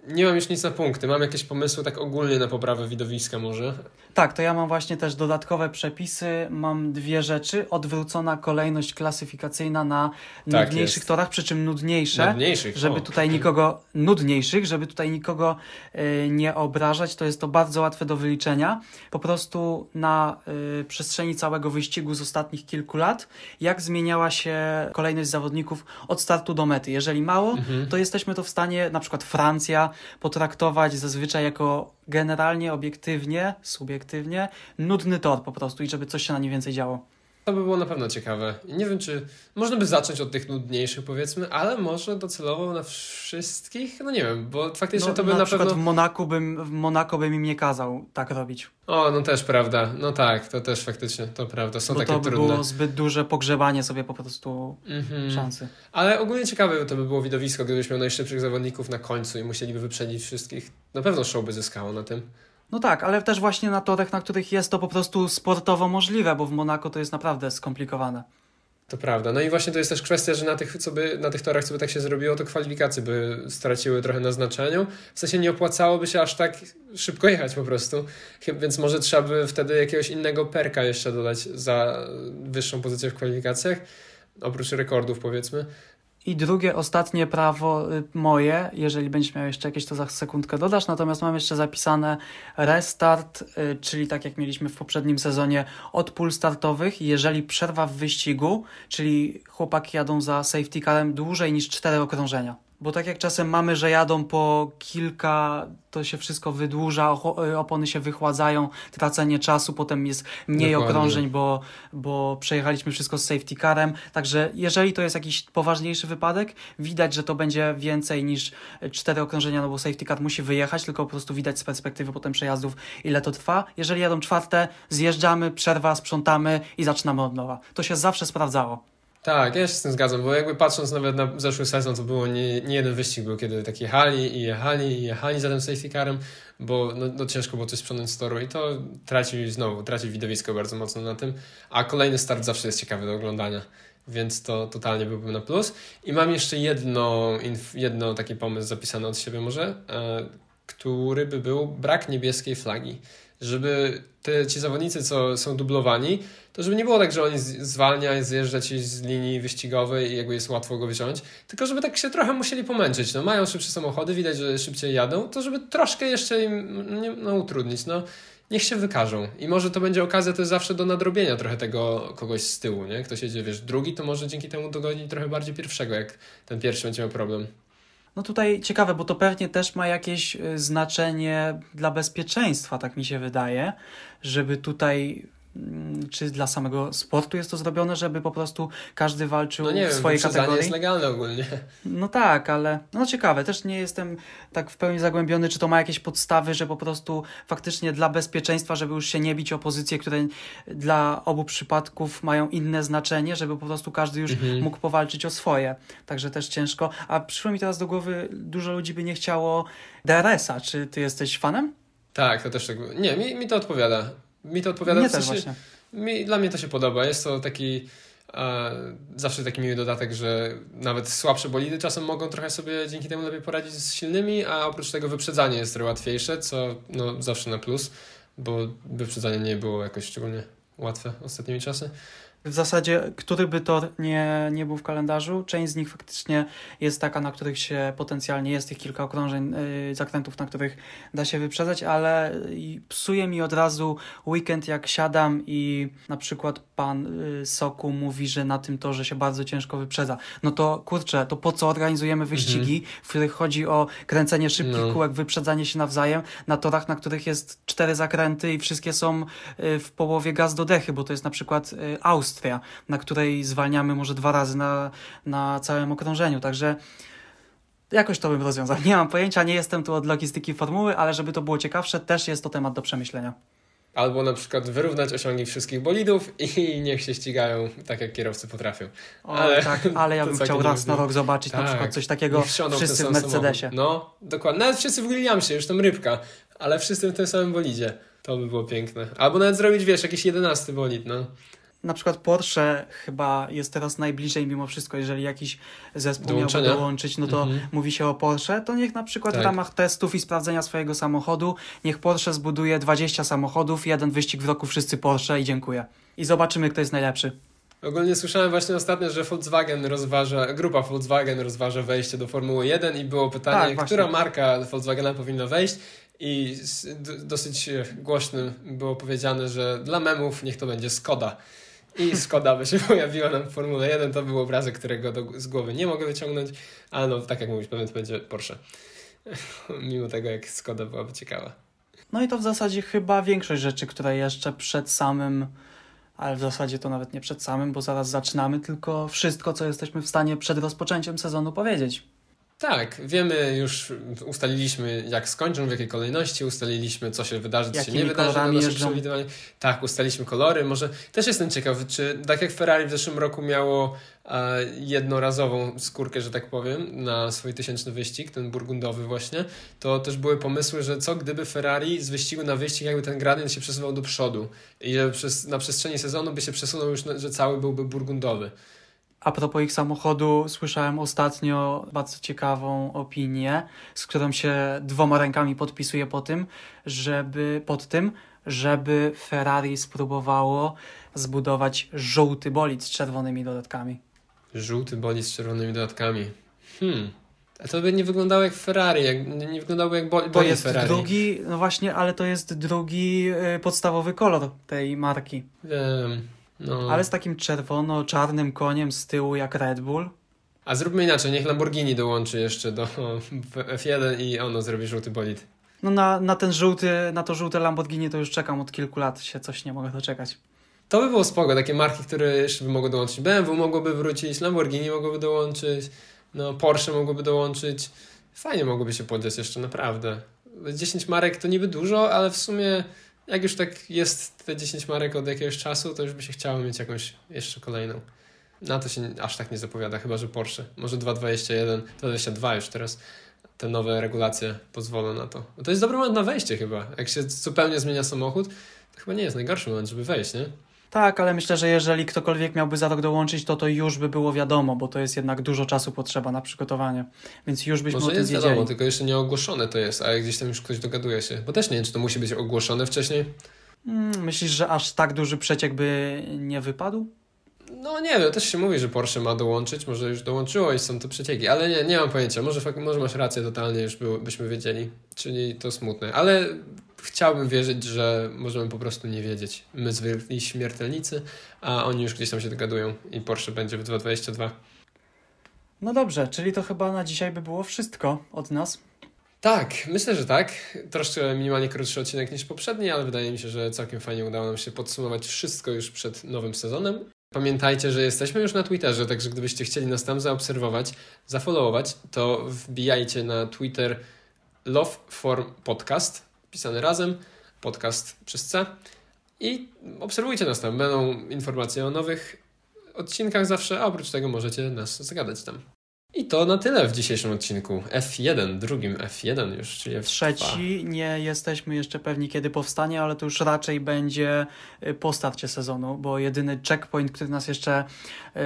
nie mam już nic na punkty. Mam jakieś pomysły tak ogólnie na poprawę widowiska może? Tak, to ja mam właśnie też dodatkowe przepisy. Mam dwie rzeczy. Odwrócona kolejność klasyfikacyjna na Tak nudniejszych jest. torach, przy czym nudniejsze. Nudniejszych. Żeby o. tutaj nikogo, nudniejszych, żeby tutaj nikogo y, nie obrażać, to jest to bardzo łatwe do wyliczenia. Po prostu na y, przestrzeni całego wyścigu z ostatnich kilku lat, jak zmieniała się kolejność zawodników od startu do mety. Jeżeli mało, Mhm. to jesteśmy to w stanie, na przykład Francja, potraktować zazwyczaj jako generalnie, obiektywnie, subiektywnie, nudny tor po prostu i żeby coś się na nim więcej działo. To by było na pewno ciekawe. I Nie wiem, czy można by zacząć od tych nudniejszych, powiedzmy, ale może docelowo na wszystkich? No nie wiem, bo faktycznie No, to by na, na, przykład pewno. w Monaku bym, w Monako bym im nie kazał tak robić. O, no też prawda. No tak, to też faktycznie, to prawda. Są bo takie to by trudne. było zbyt duże pogrzebanie sobie po prostu Mhm. szansy. Ale ogólnie ciekawe to by było widowisko, gdybyś miał najszybszych zawodników na końcu i musieliby wyprzedzić wszystkich. Na pewno show by zyskało na tym. No tak, ale też właśnie na torach, na których jest to po prostu sportowo możliwe, bo w Monako to jest naprawdę skomplikowane. To prawda. No i właśnie to jest też kwestia, że na tych, co by, na tych torach, co by tak się zrobiło, to kwalifikacje by straciły trochę na znaczeniu. W sensie nie opłacałoby się aż tak szybko jechać po prostu. Więc może trzeba by wtedy jakiegoś innego perka jeszcze dodać za wyższą pozycję w kwalifikacjach. Oprócz rekordów powiedzmy. I drugie, ostatnie prawo y, moje, jeżeli będziesz miał jeszcze jakieś, to za sekundkę dodasz. Natomiast mam jeszcze zapisane restart, y, czyli tak jak mieliśmy w poprzednim sezonie, od pól startowych. Jeżeli przerwa w wyścigu, czyli chłopaki jadą za safety carem dłużej niż cztery okrążenia. Bo tak jak czasem mamy, że jadą po kilka, to się wszystko wydłuża, y, opony się wychładzają, tracenie czasu, potem jest mniej Dokładnie. okrążeń, bo, bo przejechaliśmy wszystko z safety carem. Także jeżeli to jest jakiś poważniejszy wypadek, widać, że to będzie więcej niż cztery okrążenia, no bo safety car musi wyjechać, tylko po prostu widać z perspektywy potem przejazdów, ile to trwa. Jeżeli jadą czwarte, zjeżdżamy, przerwa, sprzątamy i zaczynamy od nowa. To się zawsze sprawdzało. Tak, ja się z tym zgadzam, bo jakby patrząc nawet na zeszły sezon, to było nie, nie jeden wyścig był, kiedy tak jechali i jechali i jechali za tym safety carem, bo no, no ciężko było coś sprzątnąć z toru i to traci znowu, traci widowisko bardzo mocno na tym, a kolejny start zawsze jest ciekawy do oglądania, więc to totalnie byłbym na plus. I mam jeszcze jedno, jedno taki pomysł zapisany od siebie może, e, który by był brak niebieskiej flagi. Żeby te, ci zawodnicy, co są dublowani, to żeby nie było tak, że oni zwalnia zjeżdża ci z linii wyścigowej i jakby jest łatwo go wziąć, tylko żeby tak się trochę musieli pomęczyć. No, mają szybsze samochody, widać, że szybciej jadą, to żeby troszkę jeszcze im no, utrudnić. No, niech się wykażą. I może to będzie okazja też zawsze do nadrobienia trochę tego kogoś z tyłu, nie? Ktoś jedzie, wiesz, drugi, to może dzięki temu dogoni trochę bardziej pierwszego, jak ten pierwszy będzie miał problem. No tutaj ciekawe, bo to pewnie też ma jakieś y, znaczenie dla bezpieczeństwa, tak mi się wydaje, żeby tutaj czy dla samego sportu jest to zrobione, żeby po prostu każdy walczył No nie w wiem, swojej wyprzedzanie kategorii? jest legalne ogólnie. No tak, ale no ciekawe, też nie jestem tak w pełni zagłębiony, czy to ma jakieś podstawy, że po prostu faktycznie dla bezpieczeństwa, żeby już się nie bić o pozycje, które dla obu przypadków mają inne znaczenie, żeby po prostu każdy już Mhm. mógł powalczyć o swoje. Także też ciężko. A przyszło mi teraz do głowy, dużo ludzi by nie chciało DRS-a. Czy ty jesteś fanem? Tak, to też tak. Nie, mi, mi to odpowiada. Mi to odpowiada. Mnie w też sensie- właśnie. Mi, dla mnie to się podoba. Jest to taki e, zawsze taki miły dodatek, że nawet słabsze bolidy czasem mogą trochę sobie dzięki temu lepiej poradzić z silnymi, a oprócz tego wyprzedzanie jest trochę łatwiejsze, co no, zawsze na plus, bo wyprzedzanie nie było jakoś szczególnie łatwe ostatnimi czasy. W zasadzie, który by tor nie, nie był w kalendarzu, część z nich faktycznie jest taka, na których się potencjalnie jest tych kilka okrążeń, yy, zakrętów, na których da się wyprzedzać, ale yy, psuje mi od razu weekend, jak siadam i na przykład pan yy, Soku mówi, że na tym torze się bardzo ciężko wyprzedza. No to kurczę, to po co organizujemy wyścigi, w których chodzi o kręcenie szybkich No. kółek, wyprzedzanie się nawzajem, na torach, na których jest cztery zakręty i wszystkie są y, w połowie gaz do dechy, bo to jest na przykład y, Na której zwalniamy może dwa razy na, na całym okrążeniu, także jakoś to bym rozwiązał. Nie mam pojęcia, nie jestem tu od logistyki formuły, ale żeby to było ciekawsze, też jest to temat do przemyślenia. Albo na przykład wyrównać osiągi wszystkich bolidów i niech się ścigają tak, jak kierowcy potrafią. O, Ale- tak, ale ja bym chciał raz na rok zobaczyć na Tak. przykład coś takiego wszyscy w Mercedesie. samochód. No, dokładnie. Nawet wszyscy w Williamsie, już tam rybka, ale wszyscy w tym samym bolidzie. To by było piękne. Albo nawet zrobić, wiesz, jakiś jedenasty bolid, no. Na przykład Porsche chyba jest teraz najbliżej mimo wszystko, jeżeli jakiś zespół miałby Dołączenia. dołączyć, no to Mhm. mówi się o Porsche, to niech na przykład Tak. w ramach testów i sprawdzenia swojego samochodu, niech Porsche zbuduje 20 samochodów, jeden wyścig w roku, wszyscy Porsche i dziękuję. I zobaczymy, kto jest najlepszy. Ogólnie słyszałem właśnie ostatnio, że Volkswagen rozważa, grupa Volkswagen rozważa wejście do Formuły 1 i było pytanie, Tak, która marka Volkswagena powinna wejść i dosyć e, głośnym było powiedziane, że dla memów niech to będzie Skoda. I Skoda by się pojawiła nam w Formule 1, to był obrazek, którego do, z głowy nie mogę wyciągnąć, ale no tak jak mówisz, pewnie to będzie Porsche. Mimo tego, jak Skoda byłaby ciekawa. No i to w zasadzie chyba większość rzeczy, które jeszcze przed samym, ale w zasadzie to nawet nie przed samym, bo zaraz zaczynamy, tylko wszystko, co jesteśmy w stanie przed rozpoczęciem sezonu powiedzieć. Tak, wiemy już, ustaliliśmy jak skończą, w jakiej kolejności, ustaliliśmy co się wydarzy, co się nie wydarzy na naszym przewidywaniu. Tak, ustaliliśmy kolory. Może też jestem ciekaw, czy tak jak Ferrari w zeszłym roku miało e, jednorazową skórkę, że tak powiem, na swój tysięczny wyścig, ten burgundowy właśnie, to też były pomysły, że co gdyby Ferrari z wyścigu na wyścig jakby ten gradient się przesuwał do przodu i że przez, na przestrzeni sezonu by się przesunął już, że cały byłby burgundowy. A propos ich samochodu, słyszałem ostatnio bardzo ciekawą opinię, z którą się dwoma rękami podpisuję po tym, żeby, pod tym, żeby Ferrari spróbowało zbudować żółty bolid z czerwonymi dodatkami. Żółty bolid z czerwonymi dodatkami. Hmm. A to by nie wyglądało jak Ferrari, jak, nie wyglądało jak bol, To jest Ferrari. drugi, no właśnie, ale to jest drugi y, podstawowy kolor tej marki. Wiem. No. Ale z takim czerwono-czarnym koniem z tyłu jak Red Bull. A zróbmy inaczej, niech Lamborghini dołączy jeszcze do F1 i ono zrobi żółty bolid. No na, na ten żółty, na to żółte Lamborghini to już czekam od kilku lat, się coś nie mogę doczekać. To by było spoko, takie marki, które jeszcze by mogły dołączyć. BMW mogłoby wrócić, Lamborghini mogłoby dołączyć, no Porsche mogłoby dołączyć. Fajnie mogłoby się podziać jeszcze, naprawdę. 10 marek to niby dużo, ale w sumie jak już tak jest te 10 marek od jakiegoś czasu, to już by się chciało mieć jakąś jeszcze kolejną. Na to się aż tak nie zapowiada, chyba że Porsche. Może 2.21, 2.22 już teraz. Te nowe regulacje pozwolą na to. Bo to jest dobry moment na wejście chyba. Jak się zupełnie zmienia samochód, to chyba nie jest najgorszy moment, żeby wejść, nie? Tak, ale myślę, że jeżeli ktokolwiek miałby za rok dołączyć, to to już by było wiadomo, bo to jest jednak dużo czasu potrzeba na przygotowanie. Więc już byśmy o Może tym jest wiedzieli. wiadomo, tylko jeszcze nie ogłoszone to jest, a gdzieś tam już ktoś dogaduje się. Bo też nie wiem, czy to musi być ogłoszone wcześniej. Mm, Myślisz, że aż tak duży przeciek by nie wypadł? No nie wiem, też się mówi, że Porsche ma dołączyć, może już dołączyło i są to przecieki, ale nie, nie mam pojęcia. Może, może masz rację, totalnie już by, byśmy wiedzieli, czyli to smutne. Ale chciałbym wierzyć, że możemy po prostu nie wiedzieć. My zwykli śmiertelnicy, a oni już gdzieś tam się dogadują i Porsche będzie w 2.22. No dobrze, czyli to chyba na dzisiaj by było wszystko od nas. Tak, myślę, że tak. Troszkę minimalnie krótszy odcinek niż poprzedni, ale wydaje mi się, że całkiem fajnie udało nam się podsumować wszystko już przed nowym sezonem. Pamiętajcie, że jesteśmy już na Twitterze, także gdybyście chcieli nas tam zaobserwować, zafollowować, to wbijajcie na Twitter Loveform Podcast, pisane razem, podcast przez C i obserwujcie nas tam. Będą informacje o nowych odcinkach zawsze, a oprócz tego możecie nas zagadać tam. I to na tyle w dzisiejszym odcinku. F1, drugim F1 już, czyli F2. Trzeci, nie jesteśmy jeszcze pewni kiedy powstanie, ale to już raczej będzie y, po starcie sezonu, bo jedyny checkpoint, który nas jeszcze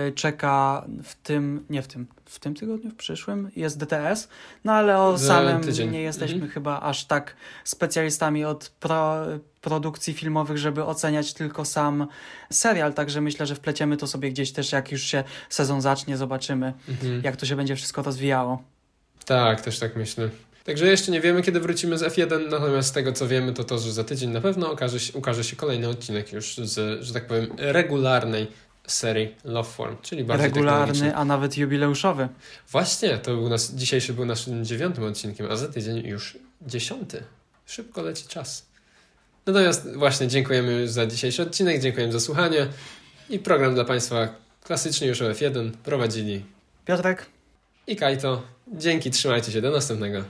y, czeka w tym, nie w tym, w tym tygodniu, w przyszłym jest DTS, no ale o Za samym tydzień. nie jesteśmy Mhm. chyba aż tak specjalistami od pro, produkcji filmowych, żeby oceniać tylko sam serial, także myślę, że wpleciemy to sobie gdzieś też, jak już się sezon zacznie, zobaczymy, Mhm. jak to się będzie wszystko rozwijało. Tak, też tak myślę. Także jeszcze nie wiemy, kiedy wrócimy z F1, natomiast z tego, co wiemy, to to, że za tydzień na pewno okaże się, ukaże się kolejny odcinek już z, że tak powiem, regularnej serii Loveform, czyli bardziej Regularny, a nawet jubileuszowy. Właśnie, to był nas, dzisiejszy był naszym dziewiątym odcinkiem, a za tydzień już dziesiąty. Szybko leci czas. Natomiast właśnie dziękujemy za dzisiejszy odcinek, dziękujemy za słuchanie i program dla Państwa klasycznie już o F1 prowadzili Piotrek? i Kajto. Dzięki, trzymajcie się, do następnego.